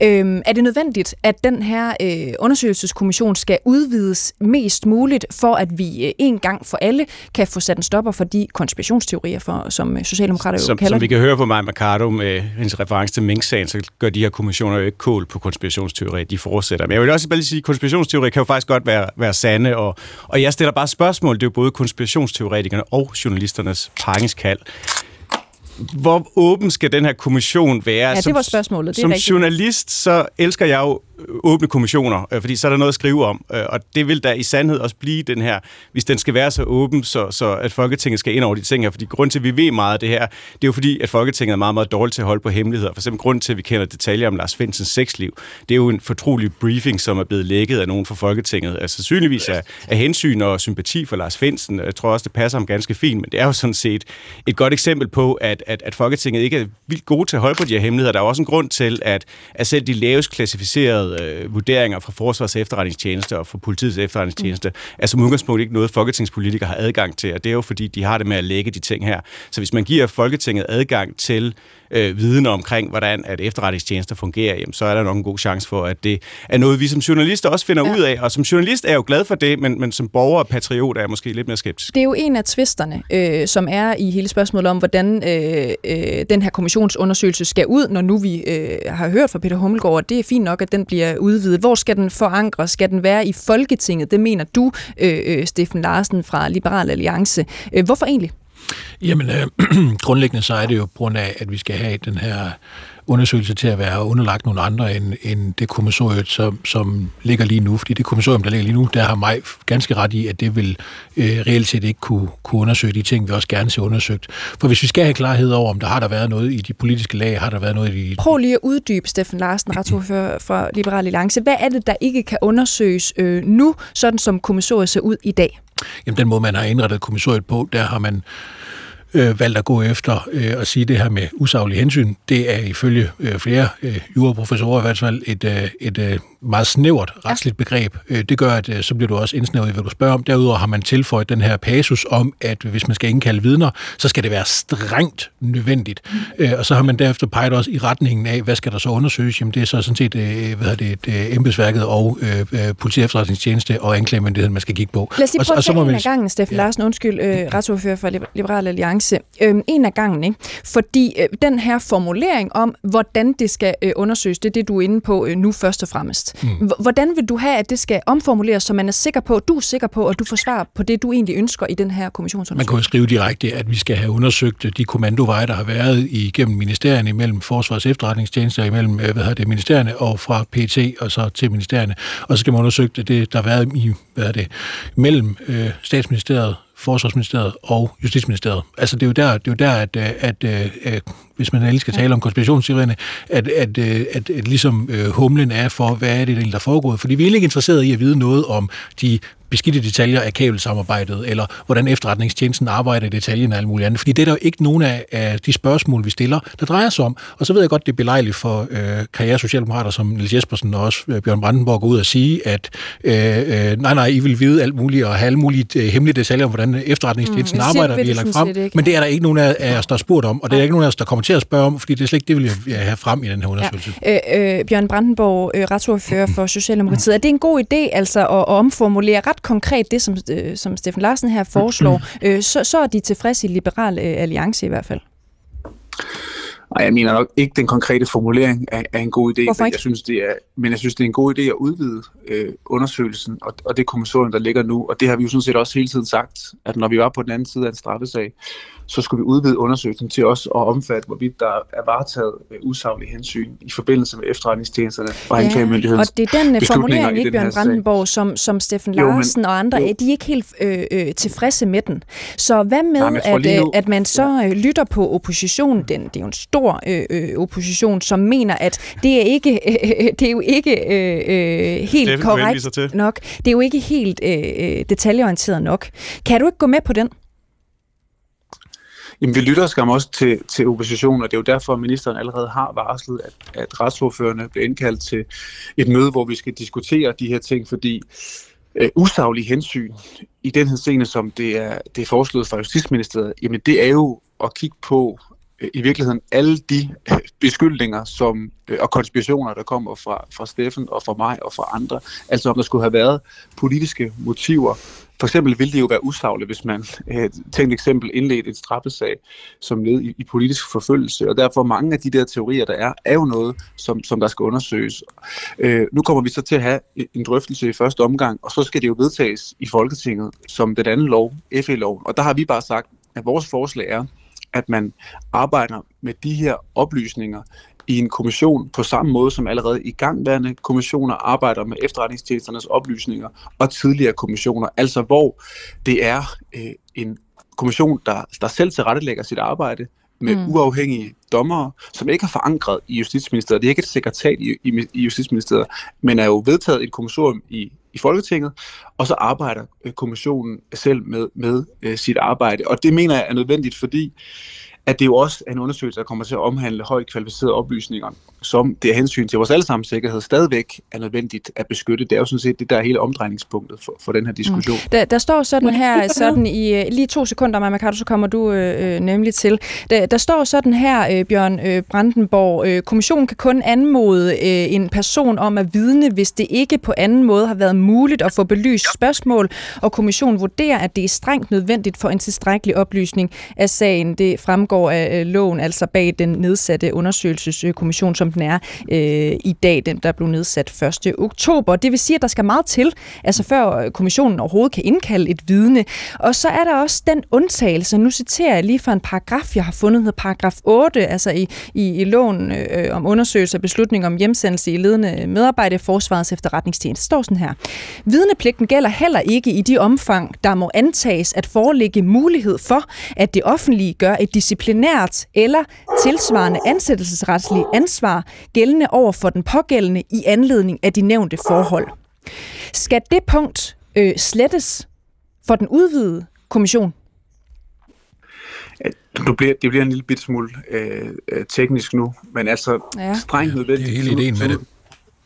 Øh, er det nødvendigt, at den her øh, undersøgelseskommission skal udvides mest muligt, for at vi øh, en gang for alle kan få sat en stopper for de konspirationsteorier, for, som øh, Socialdemokrater som, kalder Som vi kan høre på Maja Mercado med hendes reference til Mink-sagen, så gør de her kommissioner jo ikke kål på konspirationsteorier, de fortsætter. Men jeg vil også bare lige sige, at konspirationsteorier kan jo faktisk godt være, være sande, og, og jeg stiller bare spørgsmål, det er jo både konspirationsteoretikerne og journalisternes pangeskald hvor åben skal den her kommission være? Ja, det var spørgsmålet. Det som rigtigt. journalist, så elsker jeg jo Øh, åbne kommissioner, øh, fordi så er der noget at skrive om. Øh, og det vil da i sandhed også blive den her, hvis den skal være så åben, så, så at Folketinget skal ind over de ting her. Fordi grund til, at vi ved meget af det her, det er jo fordi, at Folketinget er meget, meget dårligt til at holde på hemmeligheder. For eksempel grund til, at vi kender detaljer om Lars Finsens sexliv, det er jo en fortrolig briefing, som er blevet lækket af nogen fra Folketinget. Altså synligvis af, af hensyn og sympati for Lars Finsen. Øh, jeg tror også, det passer ham ganske fint, men det er jo sådan set et godt eksempel på, at, at, at Folketinget ikke er vildt gode til at holde på de her hemmeligheder. Der er også en grund til, at, at selv de lavest klassificerede øh, vurderinger fra Forsvars efterretningstjeneste og fra politiets efterretningstjeneste mm. er som udgangspunkt ikke noget, folketingspolitikere har adgang til, og det er jo fordi, de har det med at lægge de ting her. Så hvis man giver Folketinget adgang til øh, viden omkring, hvordan at efterretningstjenester fungerer, jamen, så er der nok en god chance for, at det er noget, vi som journalister også finder ja. ud af. Og som journalist er jeg jo glad for det, men, men som borger og patriot er jeg måske lidt mere skeptisk. Det er jo en af tvisterne, øh, som er i hele spørgsmålet om, hvordan øh, øh, den her kommissionsundersøgelse skal ud, når nu vi øh, har hørt fra Peter Hummelgaard, at det er fint nok, at den bliver udvidet. Hvor skal den forankres? Skal den være i Folketinget? Det mener du, øh, øh Steffen Larsen fra Liberal Alliance. Øh, hvorfor egentlig? Jamen, øh, grundlæggende så er det jo på grund af, at vi skal have den her undersøgelse til at være underlagt nogle andre end, end det kommissorium, som, som ligger lige nu. Fordi det kommissorium, der ligger lige nu, der har mig ganske ret i, at det vil øh, reelt set ikke kunne, kunne undersøge de ting, vi også gerne ser undersøgt. For hvis vi skal have klarhed over, om der har der været noget i de politiske lag, har der været noget i... Prøv lige at uddybe, Steffen Larsen, retsordfører fra Liberal Alliance. Hvad er det, der ikke kan undersøges øh, nu, sådan som kommissoriet ser ud i dag? Jamen, den måde, man har indrettet kommissoriet på, der har man øh, valgt at gå efter øh, at sige det her med usaglige hensyn. Det er ifølge øh, flere øh, juraprofessorer i hvert fald et, øh, et øh, meget snævert retsligt begreb. Øh, det gør, at øh, så bliver du også indsnævret i, hvad du spørger om. Derudover har man tilføjet den her passus om, at hvis man skal indkalde vidner, så skal det være strengt nødvendigt. Mm. Øh, og så har man derefter peget også i retningen af, hvad skal der så undersøges? Jamen det er så sådan set hvad det, det, embedsværket og øh, politi efterretningstjeneste og anklagemyndigheden, man skal kigge på. Lad os lige prøve og, og så må man... af gangen, Steffen ja. Larsen, undskyld, øh, retsordfører for Liberal Alliance. Øh, en af gangen, ikke? Fordi øh, den her formulering om, hvordan det skal øh, undersøges, det er det, du er inde på øh, nu først og fremmest. Mm. Hvordan vil du have, at det skal omformuleres, så man er sikker på, du er sikker på, at du får svar på det, du egentlig ønsker i den her kommissionsundersøgelse? Man kan jo skrive direkte, at vi skal have undersøgt de kommandoveje, der har været igennem ministerierne, imellem Forsvars efterretningstjenester, imellem øh, hvad hedder det, ministerierne og fra PT og så til ministerierne. Og så skal man undersøge det, der har været i, hvad det, mellem øh, statsministeriet Forsvarsministeriet og Justitsministeriet. Altså det er jo der, det er jo der at, at, at hvis man ellers skal tale om konspirationsteorierne, at, at, at, at, at ligesom øh, humlen er for, hvad er det, der er foregået. Fordi vi er ikke interesseret i at vide noget om de beskidte detaljer af kabelsamarbejdet, eller hvordan efterretningstjenesten arbejder i detaljen og alt muligt andet. Fordi det er der jo ikke nogen af, af de spørgsmål, vi stiller, der drejer sig om. Og så ved jeg godt, det er belejligt for øh, karriere socialdemokrater som Niels Jespersen og også øh, Bjørn Brandenborg gå ud og sige, at øh, øh, nej, nej, I vil vide alt muligt og have alle mulige øh, hemmelige detaljer om, hvordan efterretningstjenesten mm, arbejder, vi har lagt frem. Men det er der ikke nogen af os, der har spurgt om, og det er ikke nogen af os, der kommer til at spørge om, fordi det er slet ikke det, vil jeg have frem i den her undersøgelse. Ja. Øh, øh, Bjørn Brandenborg, øh, retsordfører for Socialdemokratiet. Er det en god idé altså at, at omformulere ret konkret det, som, øh, som Steffen Larsen her foreslår, øh, så, så er de tilfredse i Liberal øh, Alliance i hvert fald. Nej, jeg mener nok ikke, den konkrete formulering er, er en god idé. Ikke? Jeg synes, det er, men jeg synes, det er en god idé at udvide øh, undersøgelsen og, og det kommissorium, der ligger nu. Og det har vi jo sådan set også hele tiden sagt, at når vi var på den anden side af en straffesag, så skulle vi udvide undersøgelsen til også at omfatte, hvorvidt der er varetaget usaglige hensyn i forbindelse med efterretningstjenesterne og ja, anklagemyndighedens Og det er den formulering, ikke Bjørn Brandenborg, som, som Steffen Larsen jo, men, og andre, jo. de er ikke helt øh, øh, tilfredse med den. Så hvad med, Nej, at, nu, at man så. Øh, lytter på oppositionen, den, det er jo en stor øh, øh, opposition, som mener, at det er ikke øh, det er jo ikke øh, øh helt Steffen, korrekt nok. Det er jo ikke helt øh, detaljeorienteret nok. Kan du ikke gå med på den? Jamen, vi lytter skam også til, til oppositionen, og det er jo derfor, at ministeren allerede har varslet, at, at retsordførende bliver indkaldt til et møde, hvor vi skal diskutere de her ting, fordi øh, usaglige hensyn i den her scene, som det er, det er foreslået fra Justitsministeriet, jamen det er jo at kigge på øh, Øh, i virkeligheden alle de øh, beskyldninger som, øh, og konspirationer, der kommer fra, fra Steffen og fra mig og fra andre, altså om der skulle have været politiske motiver. For eksempel ville det jo være usagligt, hvis man tænkt eksempel indledte en straffesag som led i, i politisk forfølgelse, og derfor mange af de der teorier, der er, er jo noget, som, som der skal undersøges. Øh, nu kommer vi så til at have en drøftelse i første omgang, og så skal det jo vedtages i Folketinget som den anden lov, FE-loven, og der har vi bare sagt, at vores forslag er, at man arbejder med de her oplysninger i en kommission på samme måde som allerede i gangværende kommissioner arbejder med efterretningstjenesternes oplysninger og tidligere kommissioner, altså hvor det er øh, en kommission, der, der selv tilrettelægger sit arbejde med mm. uafhængige dommere, som ikke er forankret i Justitsministeriet. Det er ikke et sekretariat i, i, i Justitsministeriet, men er jo vedtaget et kommissorium i, i Folketinget, og så arbejder øh, kommissionen selv med, med øh, sit arbejde. Og det mener jeg er nødvendigt, fordi at det jo også er en undersøgelse, der kommer til at omhandle højt kvalificerede oplysninger, som det er hensyn til vores allesammens sikkerhed stadigvæk er nødvendigt at beskytte. Det er jo sådan set det, der er hele omdrejningspunktet for, for den her diskussion. Mm. Der, der står sådan her, sådan i øh, lige to sekunder, Maja Mercado, så kommer du øh, øh, nemlig til. Der, der står sådan her, øh, Bjørn øh, Brandenborg, øh, kommissionen kan kun anmode øh, en person om at vidne, hvis det ikke på anden måde har været muligt at få belyst spørgsmål, og kommissionen vurderer, at det er strengt nødvendigt for en tilstrækkelig oplysning af sagen. Det fremgår af øh, loven, altså bag den nedsatte undersøgelseskommission, som den er øh, i dag, den der blev nedsat 1. oktober. Det vil sige, at der skal meget til, altså før øh, kommissionen overhovedet kan indkalde et vidne. Og så er der også den undtagelse, nu citerer jeg lige fra en paragraf, jeg har fundet, hedder paragraf 8, altså i, i, i loven øh, om undersøgelse og beslutning om hjemsendelse i ledende medarbejde i Forsvarets efterretningstjeneste. står sådan her. Vidnepligten gælder heller ikke i de omfang, der må antages at foreligge mulighed for, at det offentlige gør et disciplinært eller tilsvarende ansættelsesretsligt ansvar gældende over for den pågældende i anledning af de nævnte forhold. Skal det punkt øh, slettes for den udvidede kommission? Du bliver, det bliver en lille bit smule øh, øh, teknisk nu, men altså ja. strengt nødvendigt. Det er hele ideen med det.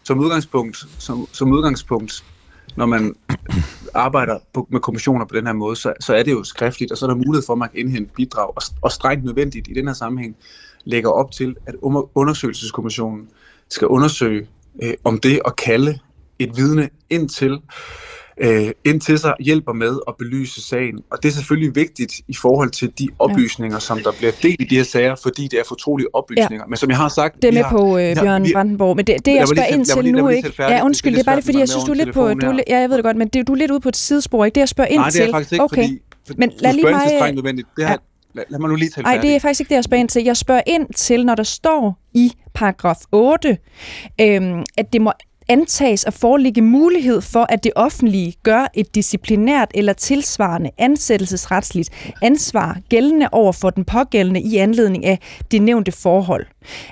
Som udgangspunkt, som, som udgangspunkt når man arbejder på, med kommissioner på den her måde, så, så er det jo skriftligt, og så er der mulighed for, at man kan indhente bidrag, og, og strengt nødvendigt i den her sammenhæng lægger op til, at um-, undersøgelseskommissionen skal undersøge, øh, om det at kalde et vidne ind til, øh, ind til sig hjælper med at belyse sagen. Og det er selvfølgelig vigtigt i forhold til de oplysninger, ja. som der bliver delt i de her sager, fordi det er fortrolige oplysninger. Ja. Men som jeg har sagt... Det er med har, på, øh, Bjørn vi, Brandenborg. Men det, det jeg spørger ind til nu, ikke? Ja, undskyld, det er bare det, fordi jeg synes, du er lidt på... Du, ja, jeg ved det godt, men det, du er lidt ude på et sidespor, ikke? Det jeg spørger ind til... Nej, det er faktisk ikke, okay. fordi... Men lad lige mig... Det, har, Lad, lad mig nu lige tale Nej, det er faktisk ikke det, jeg spørger ind til. Jeg spørger ind til, når der står i paragraf 8, øhm, at det må antages at foreligge mulighed for, at det offentlige gør et disciplinært eller tilsvarende ansættelsesretsligt ansvar gældende over for den pågældende i anledning af det nævnte forhold.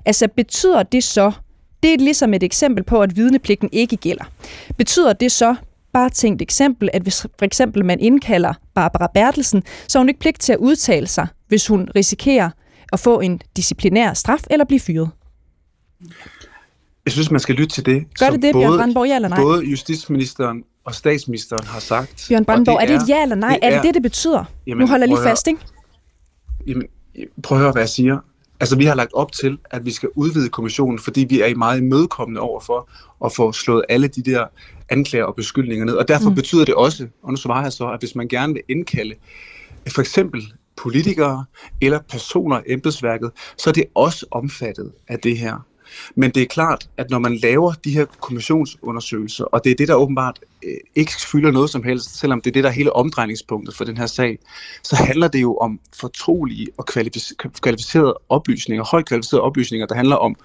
Altså betyder det så, det er ligesom et eksempel på, at vidnepligten ikke gælder. Betyder det så, bare tænkt eksempel, at hvis for eksempel man indkalder Barbara Bertelsen, så har hun ikke pligt til at udtale sig, hvis hun risikerer at få en disciplinær straf eller blive fyret. Jeg synes, man skal lytte til det, Gør det det, både, Bjørn Brandenborg, ja eller nej? både justitsministeren og statsministeren har sagt. Bjørn Brandenborg, og er det et ja eller nej? det er det er- det, det betyder? Jamen, nu holder jeg lige høre. fast, ikke? Jamen, prøv at høre, hvad jeg siger. Altså, vi har lagt op til, at vi skal udvide kommissionen, fordi vi er meget imødekommende over for at få slået alle de der anklager og beskyldninger ned. Og derfor mm. betyder det også, og nu svarer jeg så, at hvis man gerne vil indkalde for eksempel politikere eller personer i embedsværket, så er det også omfattet af det her. Men det er klart, at når man laver de her kommissionsundersøgelser, og det er det, der åbenbart øh, ikke fylder noget som helst, selvom det er det, der er hele omdrejningspunktet for den her sag, så handler det jo om fortrolige og kvalific- kvalificerede oplysninger, højt kvalificerede oplysninger, der handler om,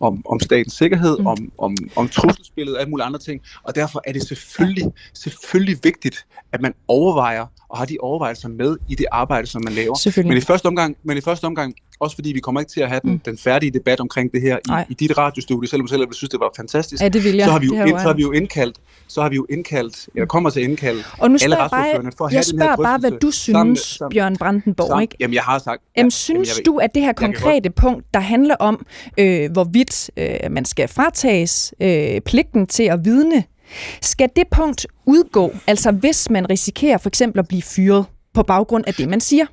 om, om statens sikkerhed, Mm. om, om, om trusselsbilledet og alle mulige andre ting. Og derfor er det selvfølgelig, selvfølgelig vigtigt, at man overvejer og har de overvejelser med i det arbejde, som man laver. Selvfølgelig. Men i første omgang, men i første omgang også fordi vi kommer ikke til at have den, Mm. den færdige debat omkring det her Nej. i, i dit radiostudie, selvom du selv ville synes, det var fantastisk. Ja, det vil jeg. Så har vi jo, ind, så har vi jo indkaldt, så har vi jo indkaldt, eller kommer til at indkalde Og nu alle retsordførerne for at have den her bare, hvad du drøftelse sammen synes, sammen- Bjørn Brandenborg, sammen- ikke? Jamen, jeg har sagt... Jamen, ja, synes jeg ved- du, at det her konkrete punkt, der handler om, øh, hvorvidt øh, man skal fratages øh, pligten til at vidne, skal det punkt udgå, altså hvis man risikerer for eksempel at blive fyret på baggrund af det, man siger?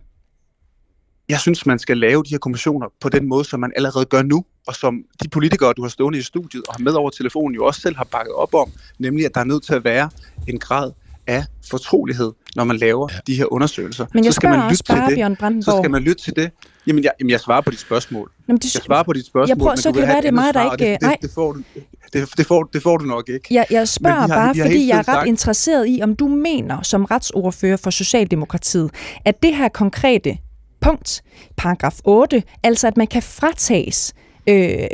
Jeg synes, man skal lave de her kommissioner på den måde, som man allerede gør nu, og som de politikere, du har stående i studiet og har med over telefonen, jo også selv har bakket op om, nemlig at der er nødt til at være en grad af fortrolighed, når man laver ja. de her undersøgelser. Men jeg så skal man lytte bare, til Bjørn det. Så Brandenborg. skal man lytte til det. Jamen, jeg, jamen, jeg svarer på dit spørgsmål. Jamen, det, Jeg svarer på dit spørgsmål, Jeg prøver- men så du kan det være, et det er mig, der ikke- Det, det, det, får du, det, det, får, det får du nok ikke. Jeg, jeg spørger har- bare, har fordi jeg er ret sagt- interesseret i, om du mener som retsordfører for Socialdemokratiet, at det her konkrete punkt, paragraf 8, altså at man kan fratages øh,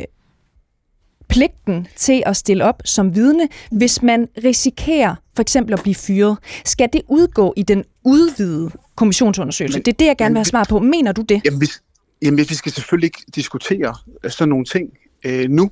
pligten til at stille op som vidne, hvis man risikerer for eksempel at blive fyret. Skal det udgå i den udvidede kommissionsundersøgelse? Men- det er det, jeg gerne vil have svar på. Mener du det? Jamen, vi, jamen, vi skal selvfølgelig ikke diskutere øh, sådan nogle ting øh, nu,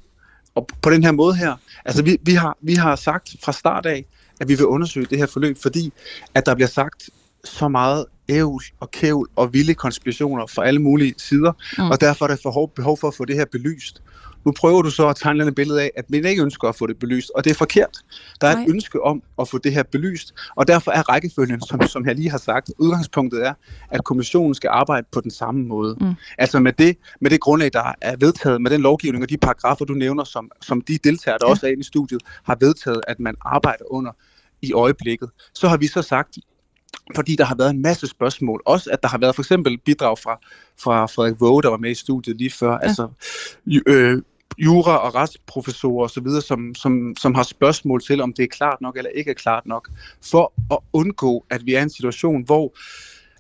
og på den her måde her. Altså, vi, vi, har, vi har sagt fra start af, at vi vil undersøge det her forløb, fordi at der bliver sagt så meget ævl og kævl og vilde konspirationer fra alle mulige sider, Mm. og derfor er der behov, behov for at få det her belyst. Nu prøver du så at tegne et billede af, at man ikke ønsker at få det belyst, og det er forkert. Der er Nej. et ønske om at få det her belyst, og derfor er rækkefølgen, som, som jeg lige har sagt, udgangspunktet er, at kommissionen skal arbejde på den samme måde. Mm. Altså med det, med det grundlag, der er vedtaget, med den lovgivning og de paragrafer, du nævner, som, som de deltagere, der ja. også er inde i studiet, har vedtaget, at man arbejder under i øjeblikket. Så har vi så sagt, fordi der har været en masse spørgsmål. Også at der har været for eksempel bidrag fra, fra Frederik Våge, der var med i studiet lige før. Ja. Altså, øh, jura- og retsprofessorer osv., som, som, som har spørgsmål til, om det er klart nok eller ikke er klart nok, for at undgå, at vi er i en situation, hvor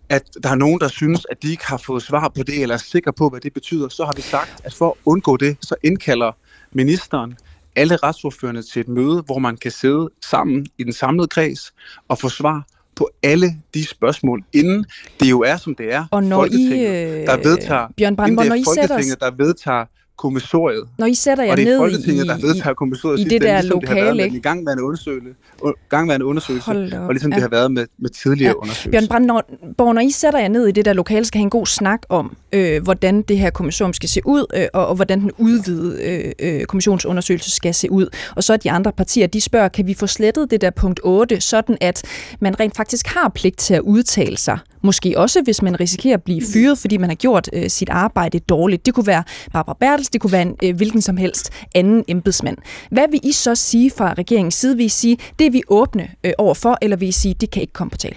at der er nogen, der synes, at de ikke har fået svar på det, eller er sikre på, hvad det betyder, så har vi sagt, at for at undgå det, så indkalder ministeren alle retsordførende til et møde, hvor man kan sidde sammen i den samlede kreds og få svar på alle de spørgsmål, inden det jo er, som det er, Og når I, Folketinget, øh, der vedtager, Bjørn det når I sætter, Folketinget, der vedtager kommissoriet, når I sætter jer og det er ned Folketinget, i, der vedtager kommissoriet i sidste det der ligesom det har været lokale, med den igangværende undersøgelse, gangværende undersøgelse op. og ligesom Ja. det har været med, med tidligere Ja. undersøgelser. Bjørn Brandenborg, når I sætter jer ned i det der lokale, skal have en god snak om, øh, hvordan det her kommission skal se ud, øh, og, og hvordan den udvidede øh, øh, kommissionsundersøgelse skal se ud. Og så er de andre partier, de spørger, kan vi få slettet det der punkt 8, sådan at man rent faktisk har pligt til at udtale sig. Måske også, hvis man risikerer at blive fyret, fordi man har gjort øh, sit arbejde dårligt. Det kunne være Barbara Bertels, det kunne være en øh, hvilken som helst anden embedsmand. Hvad vil I så sige fra regeringens side? Vil I sige, det er vi åbne øh, overfor, eller vil I sige, det kan ikke komme på tale?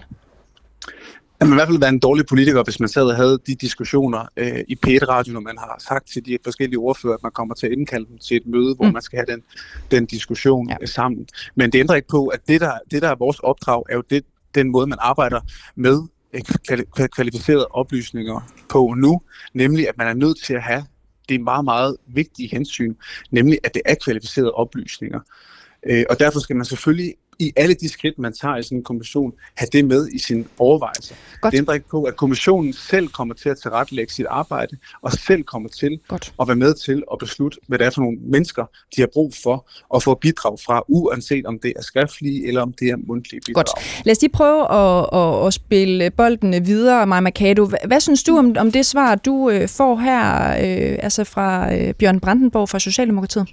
Man i hvert fald være en dårlig politiker, hvis man sad og havde de diskussioner øh, i P1-radio, når man har sagt til de forskellige ordfører, at man kommer til at indkalde dem til et møde, hvor Mm. man skal have den, den diskussion Ja. ja. sammen. Men det ændrer ikke på, at det der, det, der er vores opdrag, er jo det, den måde, man arbejder med øh, kvali- kval- kvalificerede oplysninger på nu, nemlig at man er nødt til at have det meget, meget vigtige hensyn, nemlig at det er kvalificerede oplysninger. Øh, og derfor skal man selvfølgelig i alle de skridt, man tager i sådan en kommission, have det med i sin overvejelse. Godt. Det ændrer ikke på, at kommissionen selv kommer til at tilrettelægge sit arbejde, og selv kommer til Godt. at være med til at beslutte, hvad det er for nogle mennesker, de har brug for at få bidrag fra, uanset om det er skriftlige eller om det er mundtlige bidrag. Godt. Lad os lige prøve at, at, at spille bolden videre, Maja Mercado. Hvad, hvad synes du om, om det svar, du øh, får her øh, altså fra øh, Bjørn Brandenborg fra Socialdemokratiet?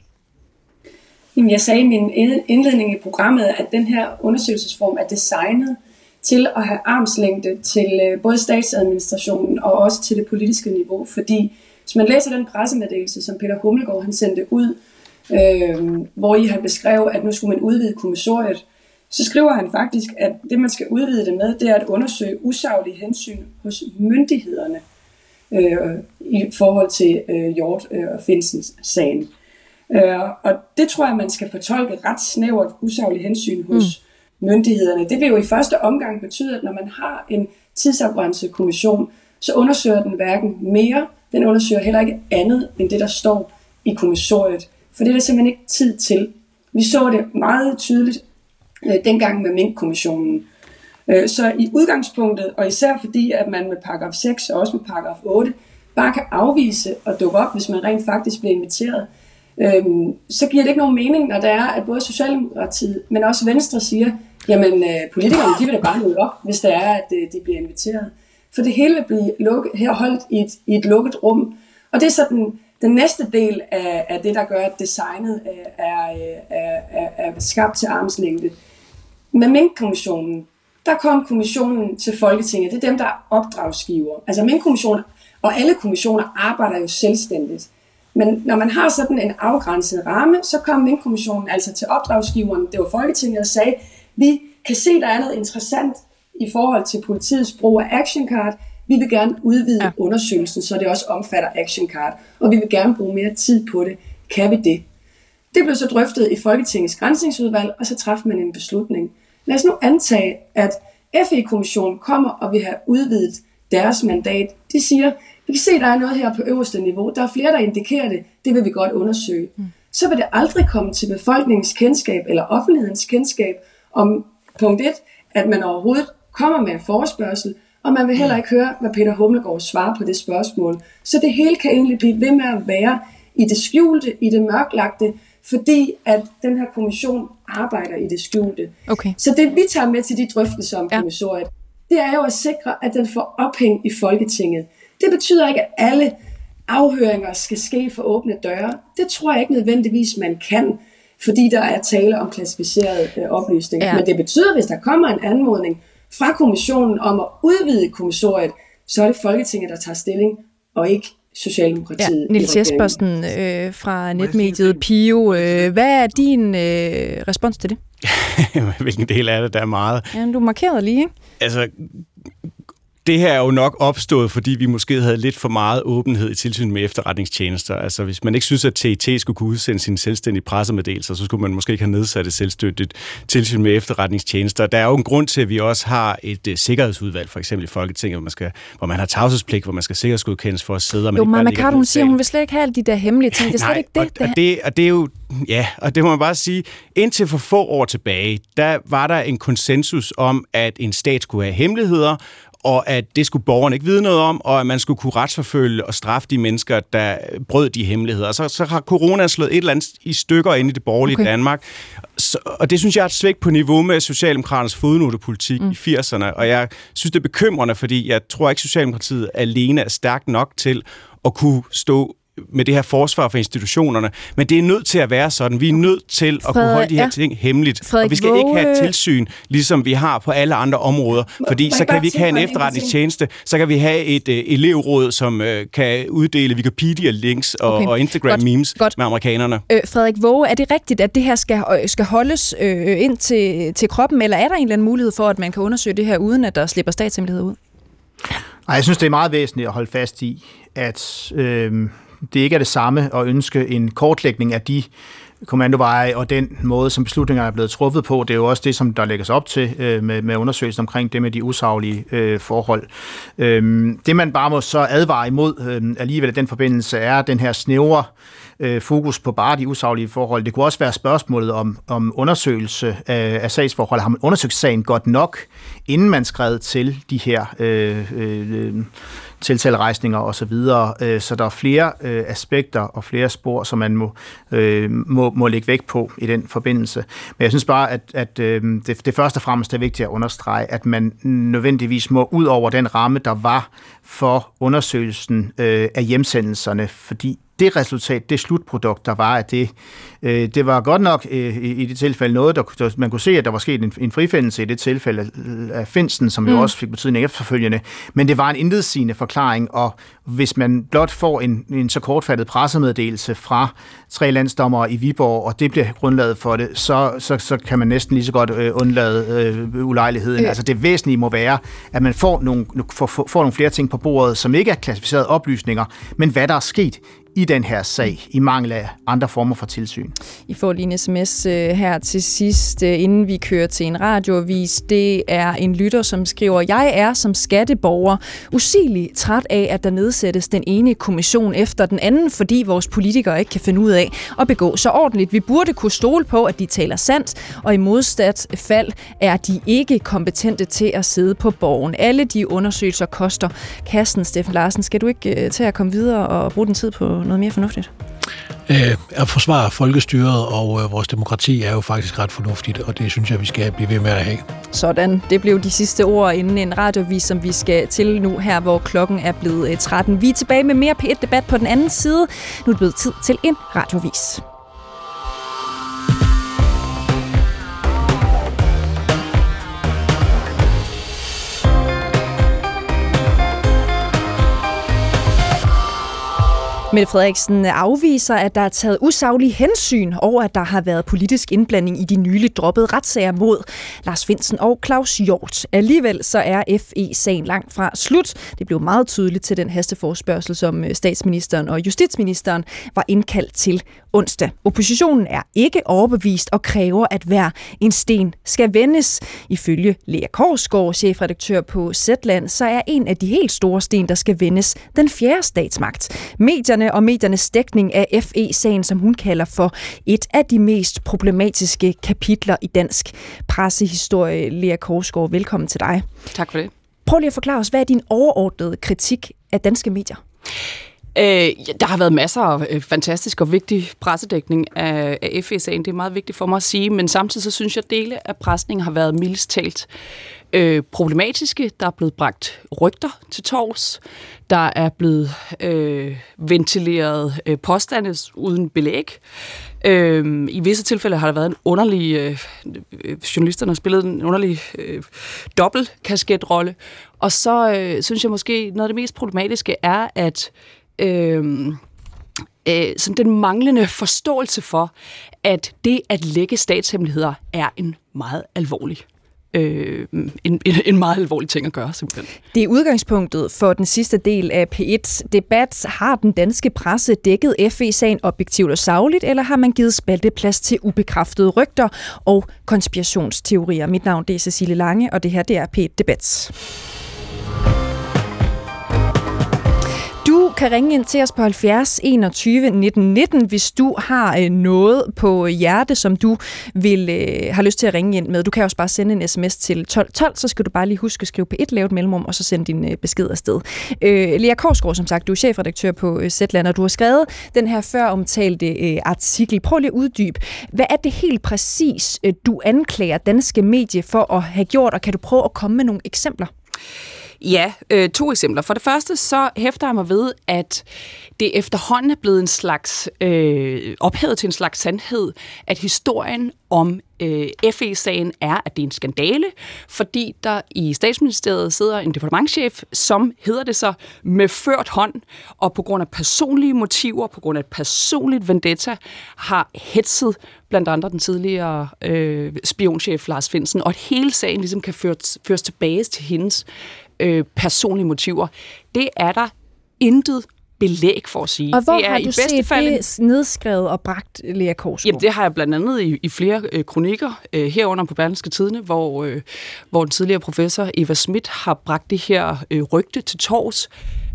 Jamen, jeg sagde i min indledning i programmet, at den her undersøgelsesform er designet til at have armslængde til øh, både statsadministrationen og også til det politiske niveau. Fordi hvis man læser den pressemeddelelse, som Peter Hummelgaard han sendte ud, øh, hvor I har beskrevet, at nu skulle man udvide kommissoriet, så skriver han faktisk, at det man skal udvide det med, det er at undersøge usaglige hensyn hos myndighederne øh, i forhold til øh, Hjort øh, og Finsens sagen. Øh, og det tror jeg, man skal fortolke ret snævert usaglige hensyn hos mm. myndighederne. Det vil jo i første omgang betyde, at når man har en tidsafgrænset kommission, så undersøger den hverken mere, den undersøger heller ikke andet end det, der står i kommissoriet. For det er der simpelthen ikke tid til. Vi så det meget tydeligt øh, dengang med Mink-kommissionen. Øh, så i udgangspunktet, og især fordi, at man med paragraf 6 og også med paragraf 8, bare kan afvise og dukke op, hvis man rent faktisk bliver inviteret, øhm, så giver det ikke nogen mening, når der er, at både Socialdemokratiet, men også Venstre siger, jamen øh, politikerne, de vil da bare møde op, hvis det er, at øh, de bliver inviteret. For det hele vil blive lukket, her holdt i et, i et lukket rum. Og det er sådan den næste del af, af det, der gør, at designet øh, er, øh, er, er, er skabt til armslængde. Med Mink-kommissionen, der kom kommissionen til Folketinget. Det er dem, der er opdragsgiver. Altså Mink-kommissionen og alle kommissioner arbejder jo selvstændigt. Men når man har sådan en afgrænset ramme, så kom Mink-kommissionen altså til opdragsgiveren, det var Folketinget, og sagde, vi kan se, der er noget interessant i forhold til politiets brug af action card. Vi vil gerne udvide ja. undersøgelsen, så det også omfatter action card, og vi vil gerne bruge mere tid på det. Kan vi det? Det blev så drøftet i Folketingets grænsningsudvalg, og så træffede man en beslutning. Lad os nu antage, at FE-kommissionen kommer og vil have udvidet deres mandat. De siger, vi kan se, at der er noget her på øverste niveau. Der er flere, der indikerer det. Det vil vi godt undersøge. Mm. Så vil det aldrig komme til befolkningens kendskab eller offentlighedens kendskab om punkt 1, at man overhovedet kommer med en forespørgsel, og man vil heller ikke høre, hvad Peter Hummelgaard svarer på det spørgsmål. Så det hele kan egentlig blive ved med at være i det skjulte, i det mørklagte, fordi at den her kommission arbejder i det skjulte. Okay. Så det vi tager med til de drøftelser om ja. kommissoriet, det er jo at sikre, at den får ophæng i Folketinget. Det betyder ikke, at alle afhøringer skal ske for åbne døre. Det tror jeg ikke nødvendigvis, man kan, fordi der er tale om klassificerede øh, oplysninger. Ja. Men det betyder, hvis der kommer en anmodning fra kommissionen om at udvide kommissoriet, så er det Folketinget, der tager stilling, og ikke Socialdemokratiet. Ja, Niels Jespersen øh, fra netmediet Pio. Øh, hvad er din øh, respons til det? Hvilken del af det, der er meget? Ja, du markerede lige, ikke? Altså, det her er jo nok opstået, fordi vi måske havde lidt for meget åbenhed i tilsyn med efterretningstjenester. Altså hvis man ikke synes, at TIT skulle kunne udsende sine selvstændige pressemeddelelser, så skulle man måske ikke have nedsat et selvstændigt tilsyn med efterretningstjenester. Der er jo en grund til, at vi også har et uh, sikkerhedsudvalg, for eksempel i Folketinget, hvor man, skal, hvor man har tavshedspligt, hvor man skal sikkerhedsgodkendes for at sidde. Og man jo, Maja Kart, hun siger, hun vil slet ikke have alle de der hemmelige ting. Det er slet ikke det, og, det, og det, og det er jo, ja, og det må man bare sige, indtil for få år tilbage, der var der en konsensus om, at en stat skulle have hemmeligheder, og at det skulle borgerne ikke vide noget om, og at man skulle kunne retsforfølge og straffe de mennesker, der brød de hemmeligheder. Og så, så har corona slået et eller andet i stykker ind i det borgerlige okay. Danmark, så, og det synes jeg er et svigt på niveau med Socialdemokraternes fodnotepolitik mm. i 80'erne, og jeg synes, det er bekymrende, fordi jeg tror ikke, Socialdemokratiet alene er stærkt nok til at kunne stå med det her forsvar for institutionerne, men det er nødt til at være sådan. Vi er nødt til at Frederik, kunne holde de her ja. ting hemmeligt, Frederik og vi skal Våge... ikke have et tilsyn, ligesom vi har på alle andre områder, fordi så kan vi ikke have en efterretningstjeneste, så kan vi have et uh, elevråd, som uh, kan uddele Wikipedia-links og, okay. og Instagram-memes med amerikanerne. Øh, Frederik Våge, er det rigtigt, at det her skal, øh, skal holdes øh, ind til, til kroppen, eller er der en eller anden mulighed for, at man kan undersøge det her, uden at der slipper statshemmelighed ud? Nej, jeg synes, det er meget væsentligt at holde fast i, at øh, det ikke er det samme at ønske en kortlægning af de kommandoveje og den måde, som beslutningerne er blevet truffet på. Det er jo også det, som der lægges op til øh, med, med undersøgelsen omkring det med de usaglige øh, forhold. Øhm, det, man bare må så advare imod øh, alligevel i den forbindelse, er den her snævre øh, fokus på bare de usaglige forhold. Det kunne også være spørgsmålet om, om undersøgelse af, af sagsforhold. Har man undersøgt sagen godt nok, inden man skrev til de her øh, øh, øh tiltalerejsninger osv., så, øh, så der er flere øh, aspekter og flere spor, som man må, øh, må, må lægge vægt på i den forbindelse. Men jeg synes bare, at, at øh, det, det første og fremmest er vigtigt at understrege, at man nødvendigvis må ud over den ramme, der var for undersøgelsen øh, af hjemsendelserne, fordi det resultat, det slutprodukt, der var af det, øh, det var godt nok øh, i, det tilfælde noget, der, der man kunne se, at der var sket en, en frifindelse i det tilfælde af Finsen, som mm. jo også fik betydning efterfølgende, men det var en intetsigende forklaring, og hvis man blot får en, en så kortfattet pressemeddelelse fra tre landsdommere i Viborg, og det bliver grundlaget for det, så, så, så kan man næsten lige så godt øh, undlade øh, ulejligheden. Øh. Altså det væsentlige må være, at man får nogle, får, får nogle flere ting på bordet, som ikke er klassificerede oplysninger, men hvad der er sket i den her sag, i mangel af andre former for tilsyn. I får lige en sms øh, her til sidst, øh, inden vi kører til en radioavis. Det er en lytter, som skriver, Jeg er som skatteborger usigeligt træt af, at der nedsættes den ene kommission efter den anden, fordi vores politikere ikke kan finde ud af at begå så ordentligt. Vi burde kunne stole på, at de taler sandt, og i modsat fald er de ikke kompetente til at sidde på borgen. Alle de undersøgelser koster kassen. Steffen Larsen, skal du ikke øh, til at komme videre og bruge den tid på noget mere fornuftigt? Øh, at forsvare folkestyret og øh, vores demokrati er jo faktisk ret fornuftigt, og det synes jeg, vi skal blive ved med at have. Sådan, det blev de sidste ord inden en radiovis, som vi skal til nu her, hvor klokken er blevet 13. Øh, vi er tilbage med mere P1-debat på den anden side. Nu er det blevet tid til en radiovis. Mette Frederiksen afviser, at der er taget usaglige hensyn over, at der har været politisk indblanding i de nyligt droppede retssager mod Lars Finsen og Claus Hjort. Alligevel så er FE-sagen langt fra slut. Det blev meget tydeligt til den hasteforspørgsel, som øh, statsministeren og justitsministeren var indkaldt til onsdag. Oppositionen er ikke overbevist og kræver, at hver en sten skal vendes. Ifølge Lea Korsgaard, chefredaktør på Zetland, så er en af de helt store sten, der skal vendes, den fjerde statsmagt. Medierne og mediernes dækning af FE-sagen, som hun kalder for et af de mest problematiske kapitler i dansk pressehistorie. Lea Korsgaard, velkommen til dig. Tak for det. Prøv lige at forklare os, hvad er din overordnede kritik af danske medier? Øh, der har været masser af øh, fantastisk og vigtig pressedækning af, af FE-sagen. Det er meget vigtigt for mig at sige, men samtidig så synes jeg, at dele af presningen har været mildest talt øh, problematiske. Der er blevet bragt rygter til tors. Der er blevet øh, ventileret øh, påstande uden belæg. Øh, I visse tilfælde har der været en underlig... Øh, øh, journalisterne har spillet en underlig øh, dobbeltkasketrolle. Og så øh, synes jeg måske, noget af det mest problematiske er, at øh, øh, sådan den manglende forståelse for, at det at lægge statshemmeligheder er en meget alvorlig øh, en, en meget alvorlig ting at gøre, simpelthen. Det er udgangspunktet for den sidste del af P1's debat. Har den danske presse dækket FE-sagen objektivt og sagligt, eller har man givet spalteplads til ubekræftede rygter og konspirationsteorier? Mit navn det er Cecilie Lange, og det her det er P1 Debat. Kan ringe ind til os på 70 21 19 19, hvis du har øh, noget på hjerte, som du vil øh, har lyst til at ringe ind med. Du kan også bare sende en sms til 1212, så skal du bare lige huske at skrive på et lavt mellemrum, og så sende din øh, besked afsted. Øh, Lea Korsgaard, som sagt, du er chefredaktør på øh, Zetland, og du har skrevet den her før omtalte øh, artikel. Prøv lige at uddybe. Hvad er det helt præcis, øh, du anklager danske medier for at have gjort, og kan du prøve at komme med nogle eksempler? Ja, øh, to eksempler. For det første så hæfter jeg mig ved, at det efterhånden er blevet en slags øh, ophævet til en slags sandhed, at historien om øh, FE-sagen er, at det er en skandale, fordi der i statsministeriet sidder en departementchef, som hedder det så med ført hånd, og på grund af personlige motiver, på grund af et personligt vendetta, har hetset blandt andre den tidligere øh, spionchef Lars Finsen, og at hele sagen ligesom kan føres, føres tilbage til hendes øh, personlige motiver. Det er der intet belæg for at sige. Og hvor det er har i du bedste set fald det nedskrevet og bragt, Lea Korsgaard? Jamen, det har jeg blandt andet i, i flere øh, kronikker, øh, herunder på Berlingske Tidene, hvor, øh, hvor den tidligere professor Eva Schmidt har bragt det her øh, rygte til tors.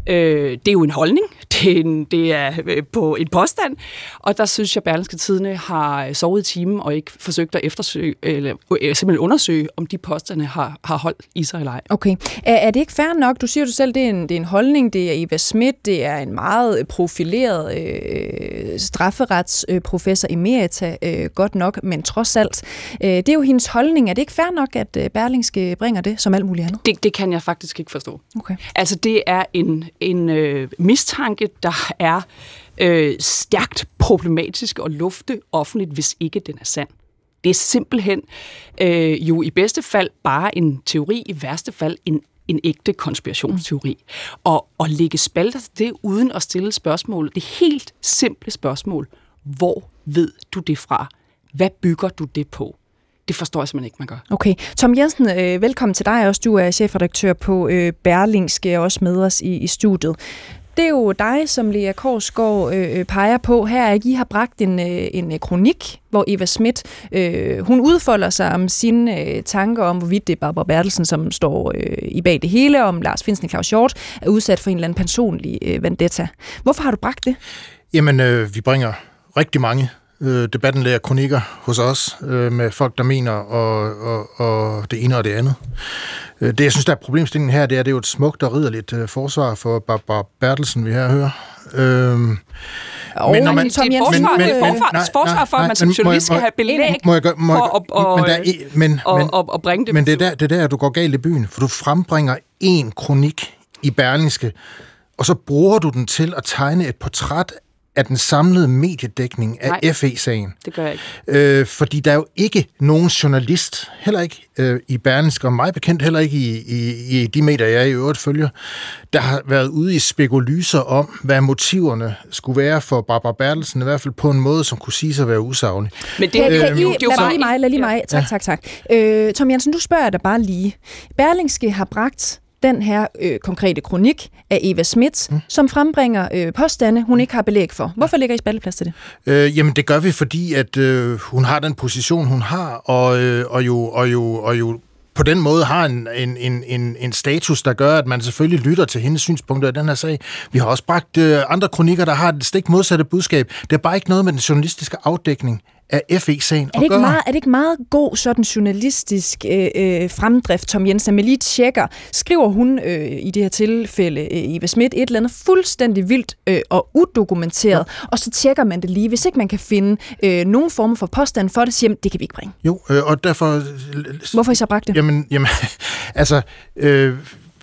Øh, det er jo en holdning, det er, en, det er øh, på en påstand, og der synes jeg, at Berlingske Tidene har sovet i timen og ikke forsøgt at eftersøge, eller øh, simpelthen undersøge, om de påstande har, har holdt i sig eller ej. Okay. Er, er det ikke fair nok? Du siger jo selv, det er en, det er en holdning, det er Eva Schmidt, det er en meget profileret øh, strafferetsprofessor emerita, øh, godt nok, men trods alt. Øh, det er jo hendes holdning. Er det ikke fair nok, at øh, Berlingske bringer det som alt muligt andet? Det, det kan jeg faktisk ikke forstå. Okay. Altså, det er en, en øh, mistanke, der er øh, stærkt problematisk at lufte offentligt, hvis ikke den er sand. Det er simpelthen øh, jo i bedste fald bare en teori, i værste fald en en ægte konspirationsteori. Mm. Og at lægge spalter til det, uden at stille spørgsmål, det helt simple spørgsmål, hvor ved du det fra? Hvad bygger du det på? Det forstår jeg simpelthen ikke, man gør. Okay. Tom Jensen, øh, velkommen til dig også. Du er chefredaktør på øh, Berlingske, og også med os i, i studiet. Det er jo dig, som Lea Korsgaard øh, peger på her, at I har bragt en, øh, en øh, kronik, hvor Eva Schmidt, øh, hun udfolder sig om sine øh, tanker om, hvorvidt det er Barbara Bertelsen, som står øh, i bag det hele, om Lars Finsen og Claus Hjort er udsat for en eller anden personlig øh, vendetta. Hvorfor har du bragt det? Jamen, øh, vi bringer rigtig mange øh, debattenlærer kronikker hos os, øh, med folk, der mener og, og, og det ene og det andet. Øh, Det, jeg synes, der er problemstillingen her, det er, det er jo et smukt og ridderligt øh, forsvar for Barbara Bertelsen, vi her hører. Øhm, Og Men når man- det er et forsvar, det er et forsvar, nej, forsvar nej, for, at man som men journalist skal have belæg må jeg gøre- må jeg for at, men er men- men- at, at bringe det. Men det er, der, det er der, du går galt i byen, for du frembringer en kronik i Berlingske, og så bruger du den til at tegne et portræt af den samlede mediedækning af Nej. FE-sagen. Det gør jeg ikke. Øh, fordi der er jo ikke nogen journalist, heller ikke øh, i Berlingske, og mig bekendt heller ikke i, i, i de medier, jeg i øvrigt følger, der har været ude i spekulyser om, hvad motiverne skulle være for Barbara Bertelsen, i hvert fald på en måde, som kunne sige sig at være usaglig. Men det, Kan, det, kan det, I, er jo- det er jo lad bare lige mig, lad lige mig. Tak, tak, tak. Øh, Tom Jensen, du spørger dig bare lige. Berlingske har bragt den her øh, konkrete kronik af Eva Schmidt, mm. som frembringer øh, påstande, hun ikke har belæg for. Hvorfor ligger I spalteplads til det? Øh, jamen, det gør vi, fordi at øh, hun har den position, hun har, og, øh, og, jo, og, jo, og jo på den måde har en, en, en, en, en status, der gør, at man selvfølgelig lytter til hendes synspunkter i den her sag. Vi har også bragt øh, andre kronikker, der har et stik modsatte budskab. Det er bare ikke noget med den journalistiske afdækning af FE-sagen Er det, ikke gøre. meget, er det ikke meget god sådan journalistisk øh, øh, fremdrift, Tom Jensen? Man lige tjekker, skriver hun øh, i det her tilfælde, øh, Eva Schmidt, et eller andet fuldstændig vildt øh, og udokumenteret, ja. og så tjekker man det lige. Hvis ikke man kan finde øh, nogen form for påstand for det, siger det kan vi ikke bringe. Jo, øh, og derfor... Hvorfor har I så bragt det? Jamen, jamen altså... Øh,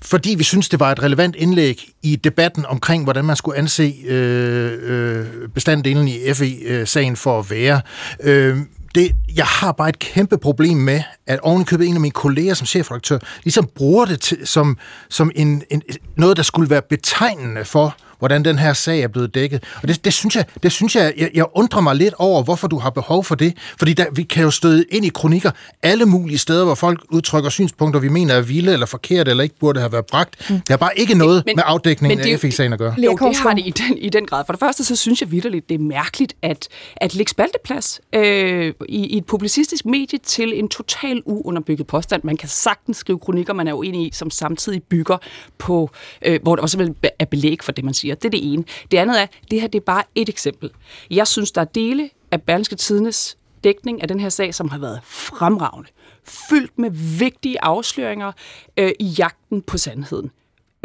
fordi vi synes, det var et relevant indlæg i debatten omkring, hvordan man skulle anse øh, øh bestanddelen i FE-sagen for at være. Øh, det, jeg har bare et kæmpe problem med, at ovenikøbet en af mine kolleger som chefredaktør ligesom bruger det til, som, som en, en, noget, der skulle være betegnende for, hvordan den her sag er blevet dækket. Og det, det synes jeg, det synes jeg, jeg, jeg undrer mig lidt over, hvorfor du har behov for det. Fordi der, vi kan jo støde ind i kronikker alle mulige steder, hvor folk udtrykker synspunkter, vi mener er vilde eller forkerte, eller ikke burde have været bragt. Mm. Det har bare ikke noget Men- med afdækningen men det er af FE-sagen at gøre. Jo, det har det i den, i den grad. For det første, så synes jeg vidderligt, det er mærkeligt at, at lægge spalteplads øh, i, i et publicistisk medie til en total uunderbygget påstand. Man kan sagtens skrive kronikker, man er uenig i, som samtidig bygger på, øh, hvor der også er belæg for det, man siger. Det er det ene. Det andet er, det her det er bare et eksempel. Jeg synes, der er dele af Berlingske Tidendes dækning af den her sag, som har været fremragende. Fyldt med vigtige afsløringer øh, i jagten på sandheden.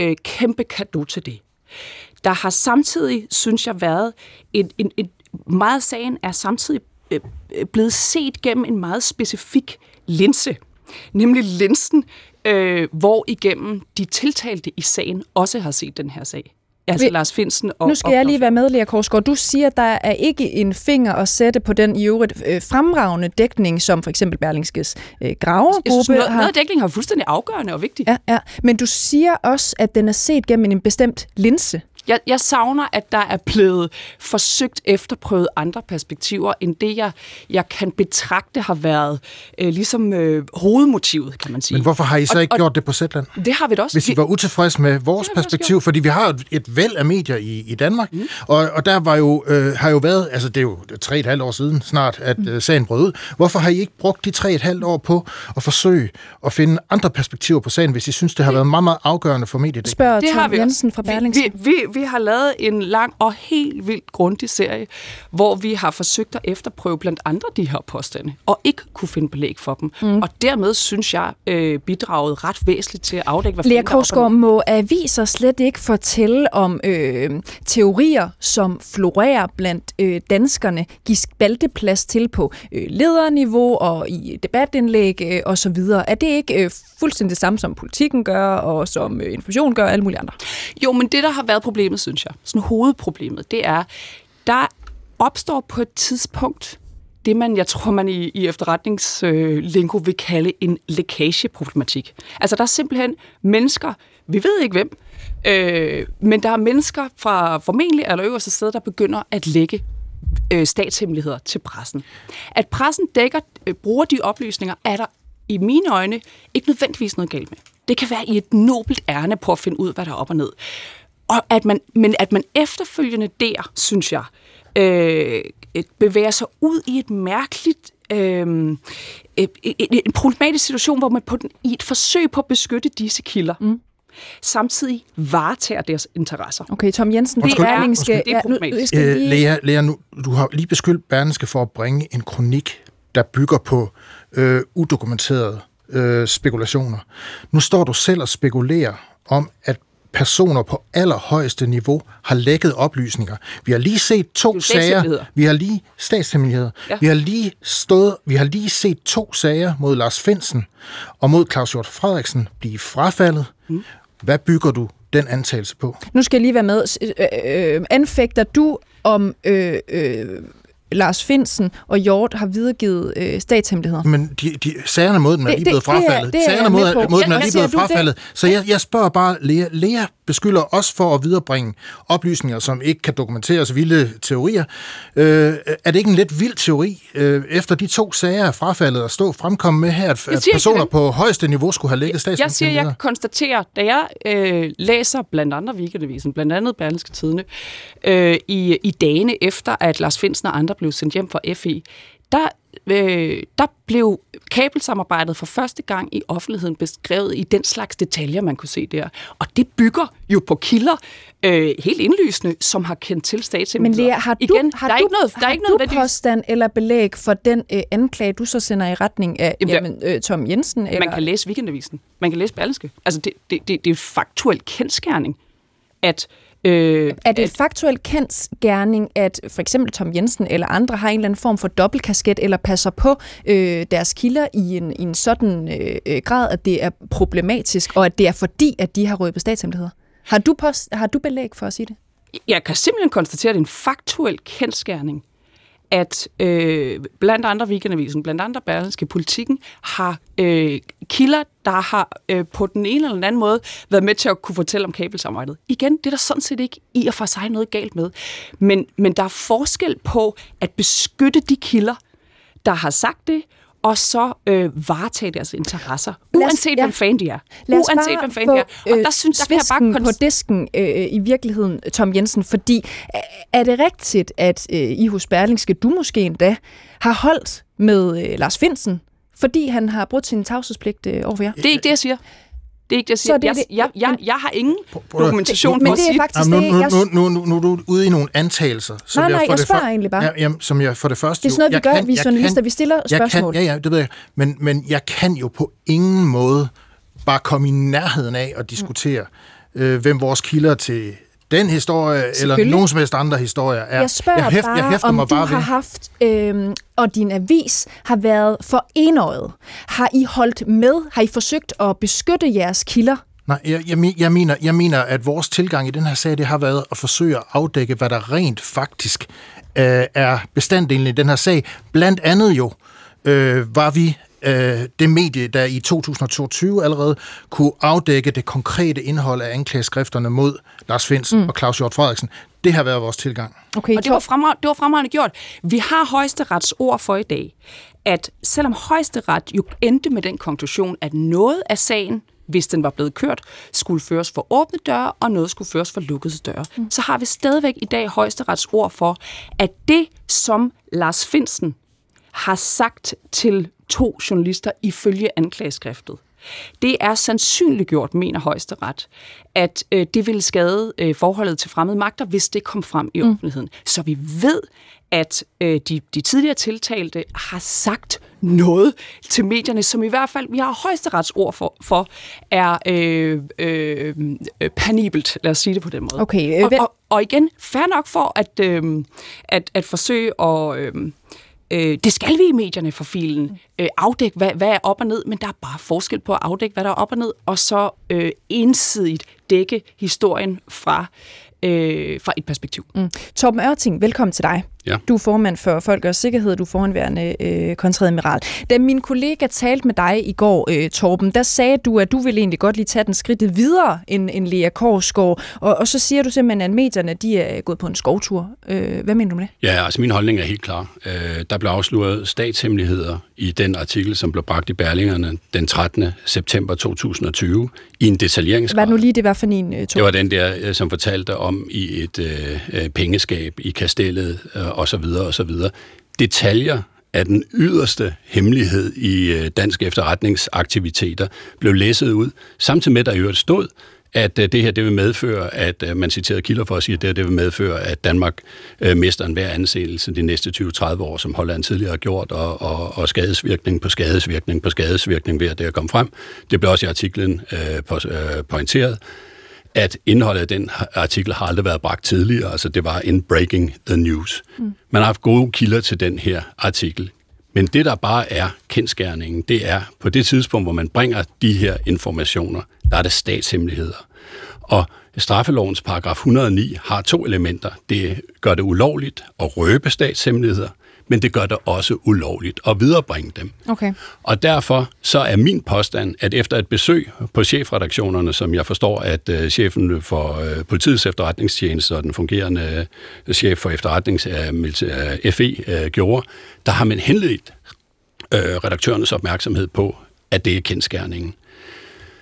Øh, kæmpe kado til det. Der har samtidig, synes jeg, været en, en, en meget sagen er samtidig øh, øh, blevet set gennem en meget specifik linse, nemlig linsen, øh, hvor igennem de tiltalte i sagen også har set den her sag. Altså Vi- Lars Finsen og Nu skal og jeg lige være med, Lea Korsgaard. Du siger, at der er ikke en finger at sætte på den i øvrigt øh, fremragende dækning, som for eksempel Berlingskes øh, Jeg synes, gravergruppe noget, har. noget af dækningen har fuldstændig afgørende og vigtigt. Ja, ja. Men du siger også, at den er set gennem en bestemt linse. Jeg, jeg savner, at der er blevet forsøgt efterprøvet andre perspektiver, end det, jeg, jeg kan betragte har været øh, ligesom øh, hovedmotivet, kan man sige. Men hvorfor har I så Og- ikke og- gjort det på Zetland? Det har vi da også. Hvis I var utilfredse med vores perspektiv, fordi vi har et- et væld af medier i, i Danmark, mm. og, og der var jo, øh, har jo været, altså det er jo tre et halvt år siden snart, at øh, sagen brød ud. Hvorfor har I ikke brugt de tre et halvt år på at forsøge at finde andre perspektiver på sagen, hvis I synes, det har været meget, meget afgørende for mediet? Spørger Det har Tom vi. Jensen fra Berlingske. Vi, vi, vi har lavet en lang og helt vildt grundig serie, hvor vi har forsøgt at efterprøve blandt andre de her påstande, og ikke kunne finde belæg for dem. Mm. Og dermed synes jeg øh, bidraget ret væsentligt til at afdække, hvad Lea Korsgaard, må aviser slet ikke fortælle om øh, teorier, som florerer blandt øh, danskerne, give spalteplads til på øh, lederniveau og i debatindlæg øh, osv.? Er det ikke øh, fuldstændig det samme, som politikken gør, og som øh, information gør, og alle mulige andre? Jo, men det, der har været problemet, synes jeg, sådan hovedproblemet, det er, der opstår på et tidspunkt det, man, jeg tror, man i, i efterretningslingo øh, vil kalde en lækageproblematik. Altså, der er simpelthen mennesker, vi ved ikke hvem, øh, men der er mennesker fra formentlig eller øverste sted, der begynder at lægge øh, statshemmeligheder til pressen. At pressen dækker, øh, bruger de oplysninger, er der i mine øjne ikke nødvendigvis noget galt med. Det kan være i et nobelt ærne på at finde ud, hvad der er op og ned. Og at man, men at man efterfølgende der, synes jeg, øh, bevæger sig ud i et mærkeligt, øh, en problematisk situation, hvor man på den, i et forsøg på at beskytte disse kilder, mm. samtidig varetager deres interesser. Okay, Tom Jensen, Det er- Berlingske... det er ja, nu, Øh, lige, Lea, Lea nu, du har lige beskyldt Berlingske for at bringe en kronik, der bygger på øh, udokumenterede øh, spekulationer. Nu står du selv og spekulerer om, at personer på allerhøjeste niveau har lækket oplysninger. Vi har lige set to sager. Vi har lige statshemmeligheder. Ja. Vi har lige stået, vi har lige set to sager mod Lars Finsen og mod Claus Hjort Frederiksen blive frafaldet. Mm. Hvad bygger du den antagelse på? nu skal jeg lige være med. Øh, øh, anfægter du om øh, øh, Lars Finsen og Hjort har videregivet øh, statshemmeligheder? Men de, de, sagerne mod dem er lige blevet det frafaldet. det er sagerne mod, mod dem er lige blevet frafaldet. Så jeg, jeg spørger bare Lea. Lea beskylder os for at viderebringe oplysninger, som ikke kan dokumenteres vilde teorier. Øh, er det ikke en lidt vild teori, øh, efter de to sager er frafaldet at stå fremkomme med her, at, at ikke personer på højeste niveau skulle have lægget Jeg siger, jeg statshemmeligheder? kan konstatere, da jeg øh, læser blandt andre Weekendavisen, blandt andet Berlingske Tidene, øh, i, i dagene efter, at Lars Finsen og andre blev sendt hjem fra FE, der, øh, der blev kabelsamarbejdet for første gang i offentligheden beskrevet i den slags detaljer, man kunne se der. Og det bygger jo på kilder, øh, helt indlysende, som har kendt til Men statshemmeligheder. Lea, har du, Igen, har der er du, ikke noget, der er ikke du noget påstand eller belæg for den øh, anklage, du så sender i retning af Jamen, jamen, øh, Tom Jensen? Eller? Man kan læse Weekendavisen. Man kan læse Berlingske. Altså, det, det, det, det er faktuel kendskærning, at... Øh, Er det et faktuelt kendt gerning, at for eksempel Tom Jensen eller andre har en eller anden form for dobbeltkasket, eller passer på øh, deres kilder i en, i en sådan øh, øh, grad, at det er problematisk, og at det er fordi, at de har røbet statshemmeligheder? Har du, post, har du belæg for at sige det? Jeg kan simpelthen konstatere, at det er en faktuel kendskærning, at øh, blandt andre Weekendavisen, blandt andre Berlingske Politikken, har øh, kilder, der har øh, på den ene eller den anden måde været med til at kunne fortælle om kabelsamarbejdet. Igen, det er der sådan set ikke i og for sig noget galt med. Men, men der er forskel på at beskytte de kilder, der har sagt det, og så øh, varetage deres interesser, Lad os- uanset ja. hvem fan de er. Uanset hvem fan de er. Og øh, der synes der kan jeg bare på disken øh, i virkeligheden, Tom Jensen, fordi øh, er det rigtigt, at øh, I hos Berlingske, du måske endda, har holdt med øh, Lars Finsen, fordi han har brudt sin tavshedspligt øh, overfor jer? Det er ikke det, jeg siger. Det er ikke det, jeg Så siger. er det jeg, det- jeg, jeg, jeg har ingen prøv at- dokumentation Men for at det er sige faktisk Jamen, nu, jeg... nu, nu, nu, nu, er du ude i nogle antagelser. Som Nej, nej, for jeg det spørger før- egentlig bare. Ja, jamen, som jeg for det første... Det er sådan noget, jo- vi jeg gør, vi jeg journalister, vi stiller jeg spørgsmål. Kan, ja, ja, det ved jeg. Men, men jeg kan jo på ingen måde bare komme i nærheden af at diskutere, øh, hvem vores kilder til den historie, eller nogen som helst andre historier er. Jeg spørger jeg hæft- bare, jeg hæfter om mig du bare har ved. haft, øh, og din avis har været for enøjet. Har I holdt med? Har I forsøgt at beskytte jeres kilder? Nej, jeg, jeg, jeg, mener, jeg mener, at vores tilgang i den her sag, det har været at forsøge at afdække, hvad der rent faktisk øh, er bestanddelen i den her sag. Blandt andet jo, øh, var vi øh, det medie, der i 2022 allerede kunne afdække det konkrete indhold af anklageskrifterne mod Lars Finsen mm. og Claus Hjort Frederiksen. Det har været vores tilgang. Okay, og det var, fremragende, det var fremragende gjort. Vi har højesterets ord for i dag, at selvom højesteret jo endte med den konklusion, at noget af sagen hvis den var blevet kørt, skulle føres for åbne døre, og noget skulle føres for lukkede døre. Mm. Så har vi stadigvæk i dag højesterets ord for, at det, som Lars Finsen har sagt til to journalister ifølge anklageskriftet, det er sandsynliggjort, mener højesteret, at øh, det ville skade øh, forholdet til fremmede magter, hvis det kom frem i mm. offentligheden. Så vi ved, at øh, de, de tidligere tiltalte har sagt noget til medierne, som i hvert fald, vi har højesterets ord for, for er øh, øh, panibelt, lad os sige det på den måde. Okay, øh, og, og, og igen, fair nok for at, øh, at, at forsøge at... Øh, øh, det skal vi i medierne for filen. Øh, afdække, hvad, hvad er op og ned, men der er bare forskel på at afdække, hvad der er op og ned, og så øh, ensidigt dække historien fra øh, fra et perspektiv. Mm. Torben Ørting, velkommen til dig. Ja. Du er formand for Folk og Sikkerhed, du er foranværende øh, kontradmiral. Da min kollega talte med dig i går, øh, Torben, der sagde du, at du ville egentlig godt lige tage den skridt videre end, end Lea Korsgaard, og, og så siger du simpelthen, at medierne de er gået på en skovtur. Øh, hvad mener du med det? Ja, altså min holdning er helt klar. Øh, der blev afsløret statshemmeligheder i den artikel, som blev bragt i Berlingerne den 13. september 2020 i en detaljeringsgrad. Hvad nu lige det var for en, øh, Det var den der, øh, som fortalte om i et øh, øh pengeskab i kastellet øh, og så videre og så videre. Detaljer af den yderste hemmelighed i øh, dansk efterretningsaktiviteter blev læsset ud, samtidig med, at der i øvrigt stod, at øh, det her det vil medføre, at øh, man citerede kilder for at sige, at det, her, det vil medføre, at Danmark øh, mister en hver anseelse de næste 20-30 år, som Holland tidligere har gjort, og, og, og skadesvirkning på skadesvirkning på skadesvirkning ved at det er kommet frem. Det blev også i artiklen øh, på, øh, pointeret at indholdet af den artikel har aldrig været bragt tidligere. Altså det var en breaking the news. Mm. Man har haft gode kilder til den her artikel. Men det, der bare er kendskærningen, det er på det tidspunkt, hvor man bringer de her informationer, der er det statshemmeligheder. Og straffelovens paragraf 109 har to elementer. Det gør det ulovligt at røbe statshemmeligheder, men det gør det også ulovligt at viderebringe dem. Okay. Og derfor så er min påstand, at efter et besøg på chefredaktionerne, som jeg forstår, at uh, chefen for uh, politiets efterretningstjeneste og den fungerende uh, chef for efterretnings uh, FE uh, gjorde, der har man henledt uh, redaktørernes opmærksomhed på, at det er kendskærningen.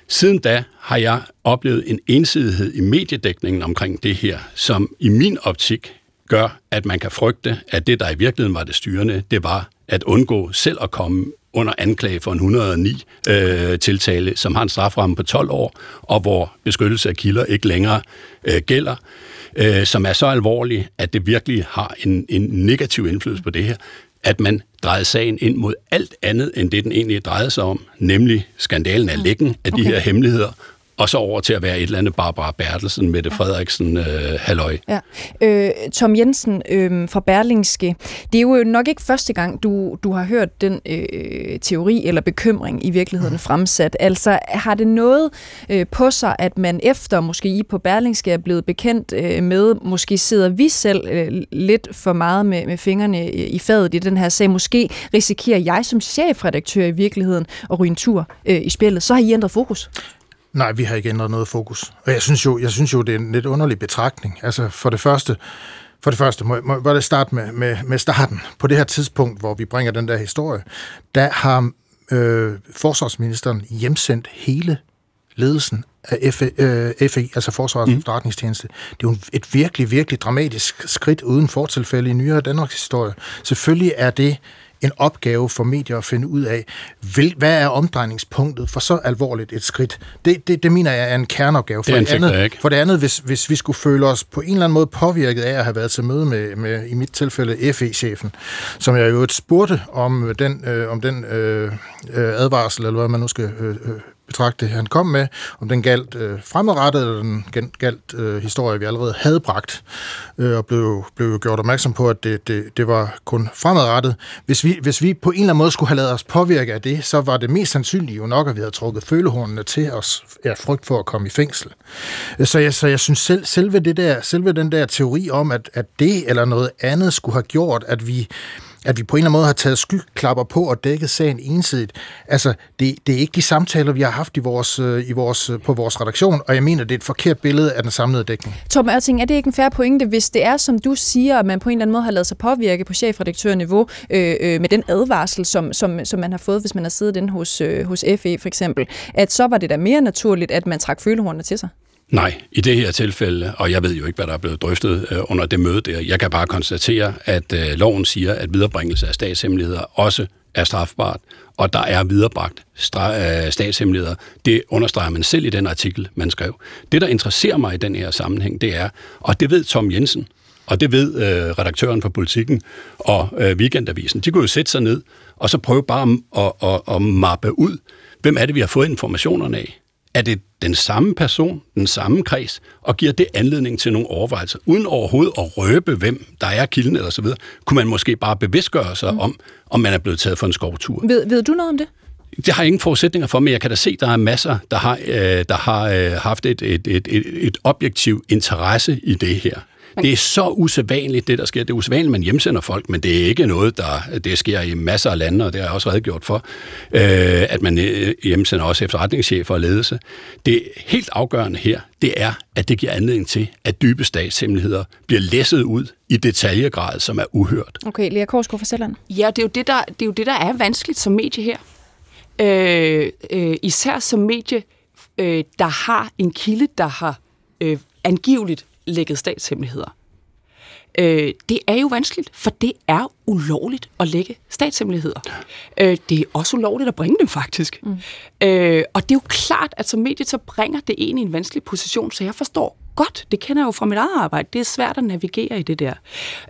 Siden da har jeg oplevet en ensidighed i mediedækningen omkring det her, som i min optik gør, at man kan frygte, at det, der i virkeligheden var det styrende, det var at undgå selv at komme under anklage for en 109 øh, tiltale, som har en straframme på 12 år, og hvor beskyttelse af kilder ikke længere øh, gælder, øh, som er så alvorlig, at det virkelig har en, en negativ indflydelse på det her, at man drejede sagen ind mod alt andet, end det den egentlig drejede sig om, nemlig skandalen af lækken af okay. de her hemmeligheder, og så over til at være et eller andet Barbara Bertelsen, Mette ja. Frederiksen, øh, halløj. Ja. Øh, Tom Jensen øh, fra Berlingske, det er jo nok ikke første gang, du, du har hørt den øh, teori eller bekymring i virkeligheden mm. fremsat. Altså, har det noget øh, på sig, at man efter, måske I på Berlingske er blevet bekendt øh, med, måske sidder vi selv øh, lidt for meget med, med fingrene i fadet i den her sag, måske risikerer jeg som chefredaktør i virkeligheden at ryge en tur øh, i spillet, så har I ændret fokus. Nej, vi har ikke ændret noget fokus. Og jeg synes jo, jeg synes jo det er en lidt underlig betragtning. Altså for det første, for det første må, må, må jeg starte med, med, med starten. På det her tidspunkt, hvor vi bringer den der historie, der har øh, forsvarsministeren hjemsendt hele ledelsen af FE, øh, FE altså Forsvarets mm. Efterretningstjeneste. Det er jo et virkelig, virkelig dramatisk skridt uden fortilfælde i nyere Danmarks historie. Selvfølgelig er det en opgave for medier at finde ud af, vil, hvad er omdrejningspunktet for så alvorligt et skridt. Det, det, det mener jeg er en kerneopgave. For det, det andet, ikke. for det andet hvis, hvis vi skulle føle os på en eller anden måde påvirket af at have været til møde med, med i mit tilfælde, FE-chefen, som jeg jo spurgte om den, øh, om den øh, øh, advarsel, eller hvad man nu skal øh, øh betragte, han kom med, om den galt øh, fremadrettet, eller den galt øh, historie, vi allerede havde bragt, øh, og blev, blev gjort opmærksom på, at det, det, det var kun fremadrettet. Hvis vi, hvis vi på en eller anden måde skulle have lavet os påvirke af det, så var det mest sandsynligt jo nok, at vi havde trukket følehornene til os af frygt for at komme i fængsel. Øh, så jeg, så jeg synes selv, selve, det der, selve den der teori om, at, at det eller noget andet skulle have gjort, at vi at vi på en eller anden måde har taget skyklapper på og dækket sagen ensidigt. Altså, det, det er ikke de samtaler, vi har haft i vores, øh, i vores, øh, på vores redaktion, og jeg mener, det er et forkert billede af den samlede dækning. Tom Ørting, er det ikke en færre pointe, hvis det er, som du siger, at man på en eller anden måde har lavet sig påvirke på chefredaktørniveau øh, øh, med den advarsel, som, som, som man har fået, hvis man har siddet inde hos, øh, hos FE for eksempel, at så var det da mere naturligt, at man trak følehornene til sig? Nej, i det her tilfælde, og jeg ved jo ikke, hvad der er blevet drøftet øh, under det møde der, jeg kan bare konstatere, at øh, loven siger, at viderebringelse af statshemmeligheder også er strafbart, og der er viderebragt stra- øh, statshemmeligheder. Det understreger man selv i den artikel, man skrev. Det, der interesserer mig i den her sammenhæng, det er, og det ved Tom Jensen, og det ved øh, redaktøren for Politikken og øh, Weekendavisen, de kunne jo sætte sig ned og så prøve bare at, at, at mappe ud, hvem er det, vi har fået informationerne af er det den samme person, den samme kreds, og giver det anledning til nogle overvejelser, uden overhovedet at røbe, hvem der er kilden eller så videre, kunne man måske bare bevidstgøre sig mm. om, om man er blevet taget for en skovtur. Ved, ved du noget om det? Det har jeg ingen forudsætninger for, men jeg kan da se, at der er masser, der har, øh, der har øh, haft et, et, et, et, et objektiv interesse i det her. Det er så usædvanligt, det der sker. Det er usædvanligt, at man hjemsender folk, men det er ikke noget, der det sker i masser af lande, og det har jeg også redegjort for, øh, at man øh, hjemsender også efterretningschefer og ledelse. Det helt afgørende her, det er, at det giver anledning til, at dybe statshemmeligheder bliver læsset ud i detaljegrad, som er uhørt. Okay, Lea Korsgaard fra Sjælland. Ja, det er, jo det, der, det er jo det, der er vanskeligt som medie her. Øh, øh, især som medie, øh, der har en kilde, der har øh, angiveligt lækket statshemmeligheder. Øh, det er jo vanskeligt, for det er ulovligt at lægge statshemmeligheder. Øh, det er også ulovligt at bringe dem, faktisk. Mm. Øh, og det er jo klart, at som medie, så bringer det en i en vanskelig position, så jeg forstår godt, det kender jeg jo fra mit eget arbejde, det er svært at navigere i det der.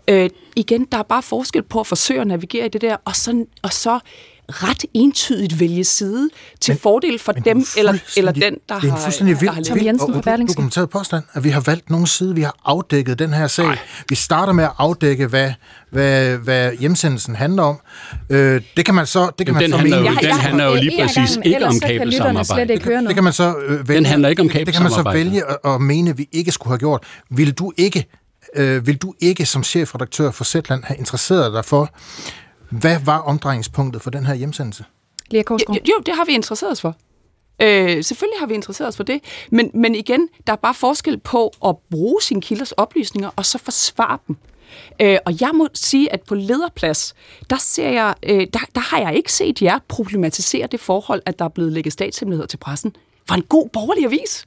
Øh, igen, der er bare forskel på at forsøge at navigere i det der, og så, og så ret entydigt vælge side til men, fordel for dem eller, eller den, der har Det er en fuldstændig vildt, vildt Jensen og, og dokumenteret påstand, at vi har valgt nogen side, vi har afdækket den her sag. Ej. Vi starter med at afdække, hvad, hvad, hvad hjemsendelsen handler om. Øh, det kan man så det kan den man så handler. Jo, den handler jo lige præcis ikke om kabelsamarbejde. Det, det kan man så øh, vælge, den handler ikke om kabelsamarbejde. Det kan man så vælge at, at mene, vi ikke skulle have gjort. Vil du ikke øh, vil du ikke som chefredaktør for Zetland have interesseret dig for, hvad var omdrejningspunktet for den her hjemsendelse? Lea jo, jo, det har vi interesseret os for. Øh, selvfølgelig har vi interesseret os for det, men, men igen, der er bare forskel på at bruge sine kilders oplysninger og så forsvare dem. Øh, og jeg må sige, at på lederplads, der, ser jeg, øh, der, der har jeg ikke set jer problematisere det forhold, at der er blevet lægget statshemmeligheder til pressen. For en god borgerlig avis.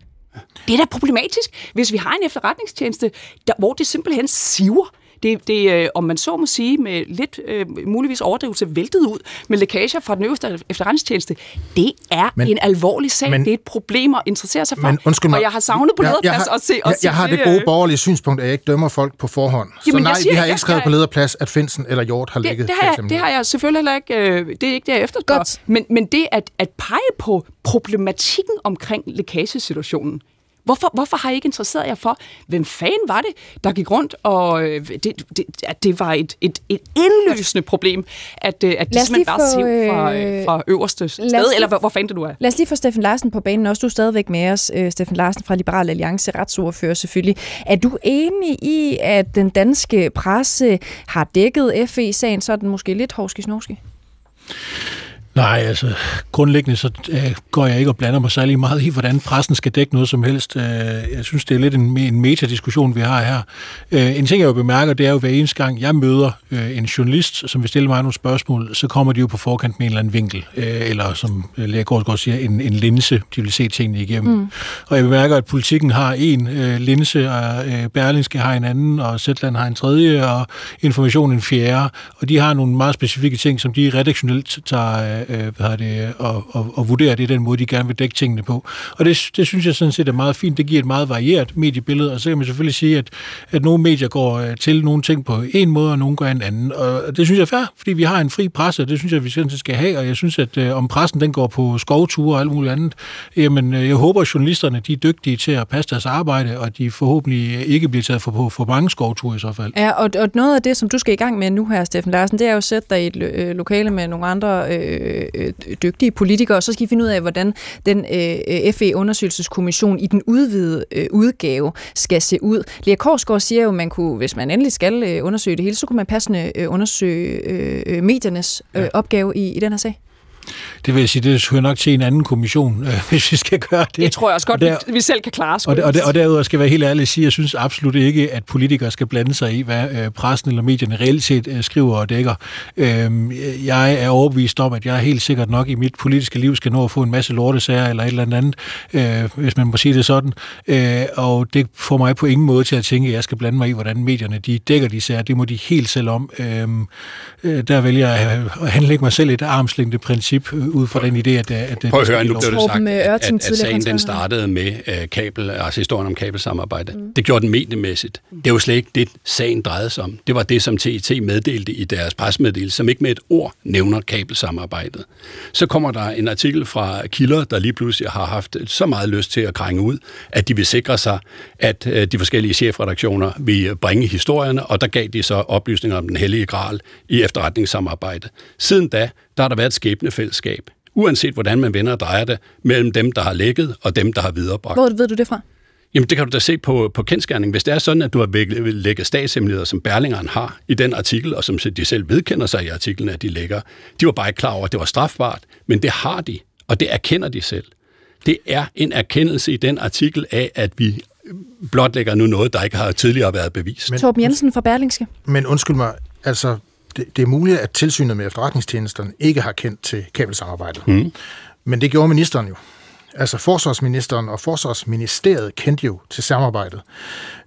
Det er da problematisk, hvis vi har en efterretningstjeneste, der, hvor det simpelthen siver det, det øh, om man så må sige, med lidt øh, muligvis overdrivelse væltet ud med lækager fra den øverste efterretningstjeneste. Det er men, en alvorlig sag. Men, det er et problem at interessere sig for. Men, undskyld mig, og jeg har savnet på lederplads at se... Jeg, jeg har det gode borgerlige synspunkt, at jeg ikke dømmer folk på forhånd. Jamen, så nej, siger, vi har ikke skrevet jeg, på lederplads, at Finsen eller Hjort har ligget. Det, det, har jeg, det har jeg selvfølgelig heller ikke... Øh, det er ikke det, jeg efterspørger. Men, men det at, at pege på problematikken omkring lækagesituationen, Hvorfor, hvorfor har I ikke interesseret jer for, hvem fanden var det, der gik rundt, og øh, det, det, at det var et, et, et indløsende problem, at, øh, at det simpelthen bare siv fra, øh, fra øverste sted, lige, eller hvor, hvor fanden det nu er. Lad os lige få Steffen Larsen på banen også. Du er stadigvæk med os, Steffen Larsen fra Liberal Alliance, retsordfører selvfølgelig. Er du enig i, at den danske presse har dækket FE-sagen sådan måske lidt hovski-snovski? Nej, altså grundlæggende så øh, går jeg ikke og blander mig særlig meget i, hvordan pressen skal dække noget som helst. Øh, jeg synes, det er lidt en, en metadiskussion, vi har her. Øh, en ting, jeg jo bemærker, det er jo hver eneste gang, jeg møder øh, en journalist, som vil stille mig nogle spørgsmål, så kommer de jo på forkant med en eller anden vinkel, øh, eller som Lea Gårdsgaard siger, en, en linse, de vil se tingene igennem. Mm. Og jeg bemærker, at politikken har en øh, linse, og øh, Berlingske har en anden, og Zetland har en tredje, og Information en fjerde, og de har nogle meget specifikke ting, som de redaktionelt tager øh, hvad det, og, og, og vurdere det den måde, de gerne vil dække tingene på. Og det, det synes jeg sådan set er meget fint. Det giver et meget varieret mediebillede, og så kan man selvfølgelig sige, at, at nogle medier går øh, til nogle ting på en måde, og nogle går en anden. Og det synes jeg er fair, fordi vi har en fri presse, og det synes jeg, vi sådan set skal have, og jeg synes, at øh, om pressen den går på skovture og alt muligt andet, jamen øh, jeg håber, at journalisterne de er dygtige til at passe deres arbejde, og de forhåbentlig øh, ikke bliver taget for, på for mange skovture i så fald. Ja, og, og noget af det, som du skal i gang med nu her, Steffen Larsen, det er jo at sætte dig i et øh, lokale med nogle andre øh, øh, øh dygtige politikere, og så skal I finde ud af, hvordan den øh, FE-undersøgelseskommission i den udvidede øh, udgave skal se ud. Lea Korsgaard siger jo, at man kunne, hvis man endelig skal øh, undersøge det hele, så kunne man passende øh, undersøge øh, øh mediernes øh, opgave i, i den her sag. Det vil jeg sige, det hører nok til en anden kommission, øh, hvis vi skal gøre det. Det tror jeg også godt, der, vi selv kan klare. Og, og, der, og derudover skal jeg være helt ærlig at sige, jeg synes absolut ikke, at politikere skal blande sig i, hvad øh, pressen eller medierne reelt set øh, skriver og dækker. Øh, jeg er overbevist om, at jeg helt sikkert nok i mit politiske liv skal nå at få en masse lortesager eller et eller andet, øh, hvis man må sige det sådan. Øh, og det får mig på ingen måde til at tænke, at jeg skal blande mig i, hvordan medierne de dækker de sager. Det må de helt selv om. Øh, øh der vælger jeg at handlægge mig selv et armslængde princip øh, ud fra den idé, at, at Prøv at høre, nu blev det sagt, at, at, at sagen den startede med uh, kabel, altså historien om kabelsamarbejde. Mm. Det gjorde den mediemæssigt. Det var slet ikke det, sagen drejede sig om. Det var det, som TET meddelte i deres presmeddelelse, som ikke med et ord nævner kabelsamarbejdet. Så kommer der en artikel fra Kilder, der lige pludselig har haft så meget lyst til at krænge ud, at de vil sikre sig, at uh, de forskellige chefredaktioner vil bringe historierne, og der gav de så oplysninger om den hellige gral i efterretningssamarbejde. Siden da, der har der været et skæbnefællesskab, uanset hvordan man vender og drejer det, mellem dem, der har lækket og dem, der har viderebragt. Hvor ved du det fra? Jamen, det kan du da se på, på kendskærning. Hvis det er sådan, at du har lægget statshemmeligheder, som Berlingeren har i den artikel, og som de selv vedkender sig i artiklen, at de lægger, de var bare ikke klar over, at det var strafbart, men det har de, og det erkender de selv. Det er en erkendelse i den artikel af, at vi blotlægger nu noget, der ikke har tidligere været bevist. Men, Torben Jensen fra Berlingske. Men undskyld mig, altså det, det er muligt, at tilsynet med efterretningstjenesterne ikke har kendt til kabelsamarbejdet. Mm. Men det gjorde ministeren jo. Altså forsvarsministeren og forsvarsministeriet kendte jo til samarbejdet.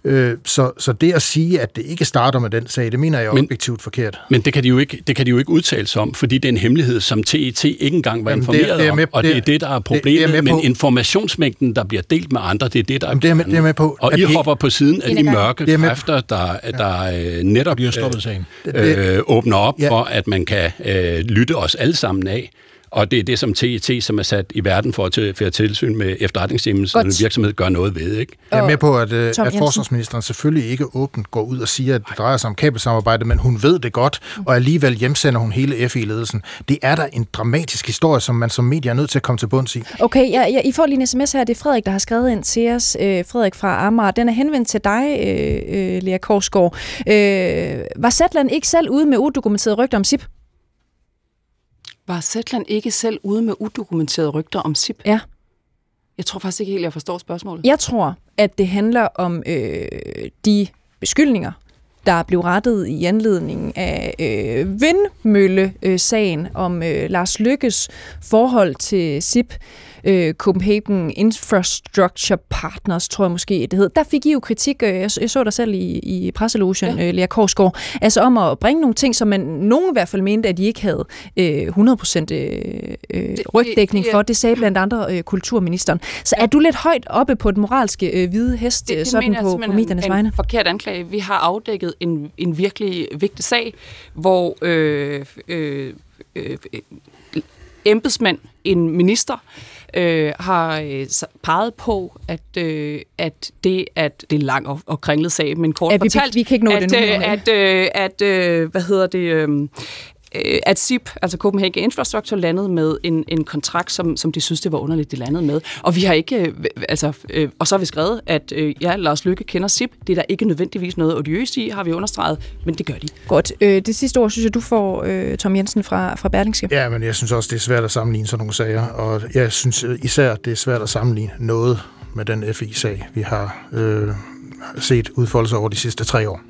Øh, så, så det at sige, at det ikke starter med den sag, det mener jeg er men, objektivt forkert. Men det kan, de jo ikke, det kan de jo ikke udtale sig om, fordi det er en hemmelighed, som TET ikke engang var Jamen, informeret det, det er med, om. Og det, det er det, der er problemet. Det, det er men informationsmængden, der bliver delt med andre, det er det, der er, det er, med, det er med på. Og I hopper på siden af de mørke kræfter, der, der ja. netop bliver stoppet sagen. Øh, åbner op ja. for, at man kan øh, lytte os alle sammen af. Og det er det, som TET, som er sat i verden for at føre tilsyn med efterretningstjenestens virksomhed, gør noget ved. Ikke? Jeg er med på, at, øh, at forsvarsministeren selvfølgelig ikke åbent går ud og siger, at det drejer sig om kabelsamarbejde, men hun ved det godt, og alligevel hjemsender hun hele FE-ledelsen. Det er da en dramatisk historie, som man som medie er nødt til at komme til bunds i. Okay, ja, ja, I får lige en sms her. Det er Frederik, der har skrevet ind til os. Øh, Frederik fra Amager. Den er henvendt til dig, øh, øh, Lea Korsgaard. Øh, var Zetland ikke selv ude med udokumenteret rygter om SIP? Var Zetland ikke selv ude med udokumenterede rygter om SIP? Ja. Jeg tror faktisk ikke helt, jeg forstår spørgsmålet. Jeg tror, at det handler om øh, de beskyldninger, der blev rettet i anledning af øh, vindmølle-sagen om øh, Lars Lykkes forhold til SIP øh, Copenhagen Infrastructure Partners, tror jeg måske det hed. Der fik I jo kritik, øh, jeg, jeg så dig selv i, i presselogen, ja. øh, Lea Korsgaard, altså om at bringe nogle ting, som man nogen i hvert fald mente, at de ikke havde øh, 100% øh, øh, rygdækning for. Det sagde blandt andre øh, kulturministeren. Så er du lidt højt oppe på den moralske øh, hvide hest, det, det sådan på, på mediernes vegne? en forkert anklage. Vi har afdækket en, en virkelig vigtig sag, hvor øh, øh, øh, embedsmænd, en minister, øh, har øh, peget på, at, øh, at det, at det er lang og, og kringlet sag, men kort ja, vi, fortalt, vi kan ikke nå at, det nu, øh, at, øh, at, øh, hvad hedder det, øh, øh, at SIP, altså Copenhagen Infrastructure, landede med en, en kontrakt, som, som de synes, det var underligt, de landede med. Og vi har ikke, øh, altså, øh, og så har vi skrevet, at øh, ja, Lars Lykke kender SIP. Det er der ikke nødvendigvis noget odiøst i, har vi understreget, men det gør de. Godt. Øh, det sidste ord, synes jeg, du får, øh, Tom Jensen fra, fra Berlingske. Ja, men jeg synes også, det er svært at sammenligne sådan nogle sager, og jeg synes især, det er svært at sammenligne noget med den FI-sag, vi har øh, set udfolde sig over de sidste tre år.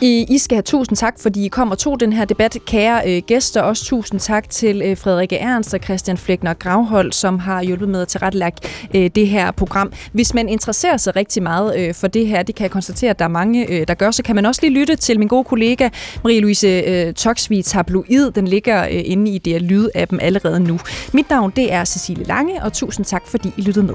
I, I skal have tusind tak, fordi I kom og tog den her debat. Kære øh, gæster, også tusind tak til øh, Frederikke Ernst og Christian Flækner Gravhold, som har hjulpet med at tilrettelægge øh, det her program. Hvis man interesserer sig rigtig meget øh, for det her, det kan jeg konstatere, at der er mange, øh, der gør, så kan man også lige lytte til min gode kollega Marie-Louise øh, Toksvig Tabloid. Den ligger øh, inde i det lyd-appen allerede nu. Mit navn det er Cecilie Lange, og tusind tak, fordi I lyttede med.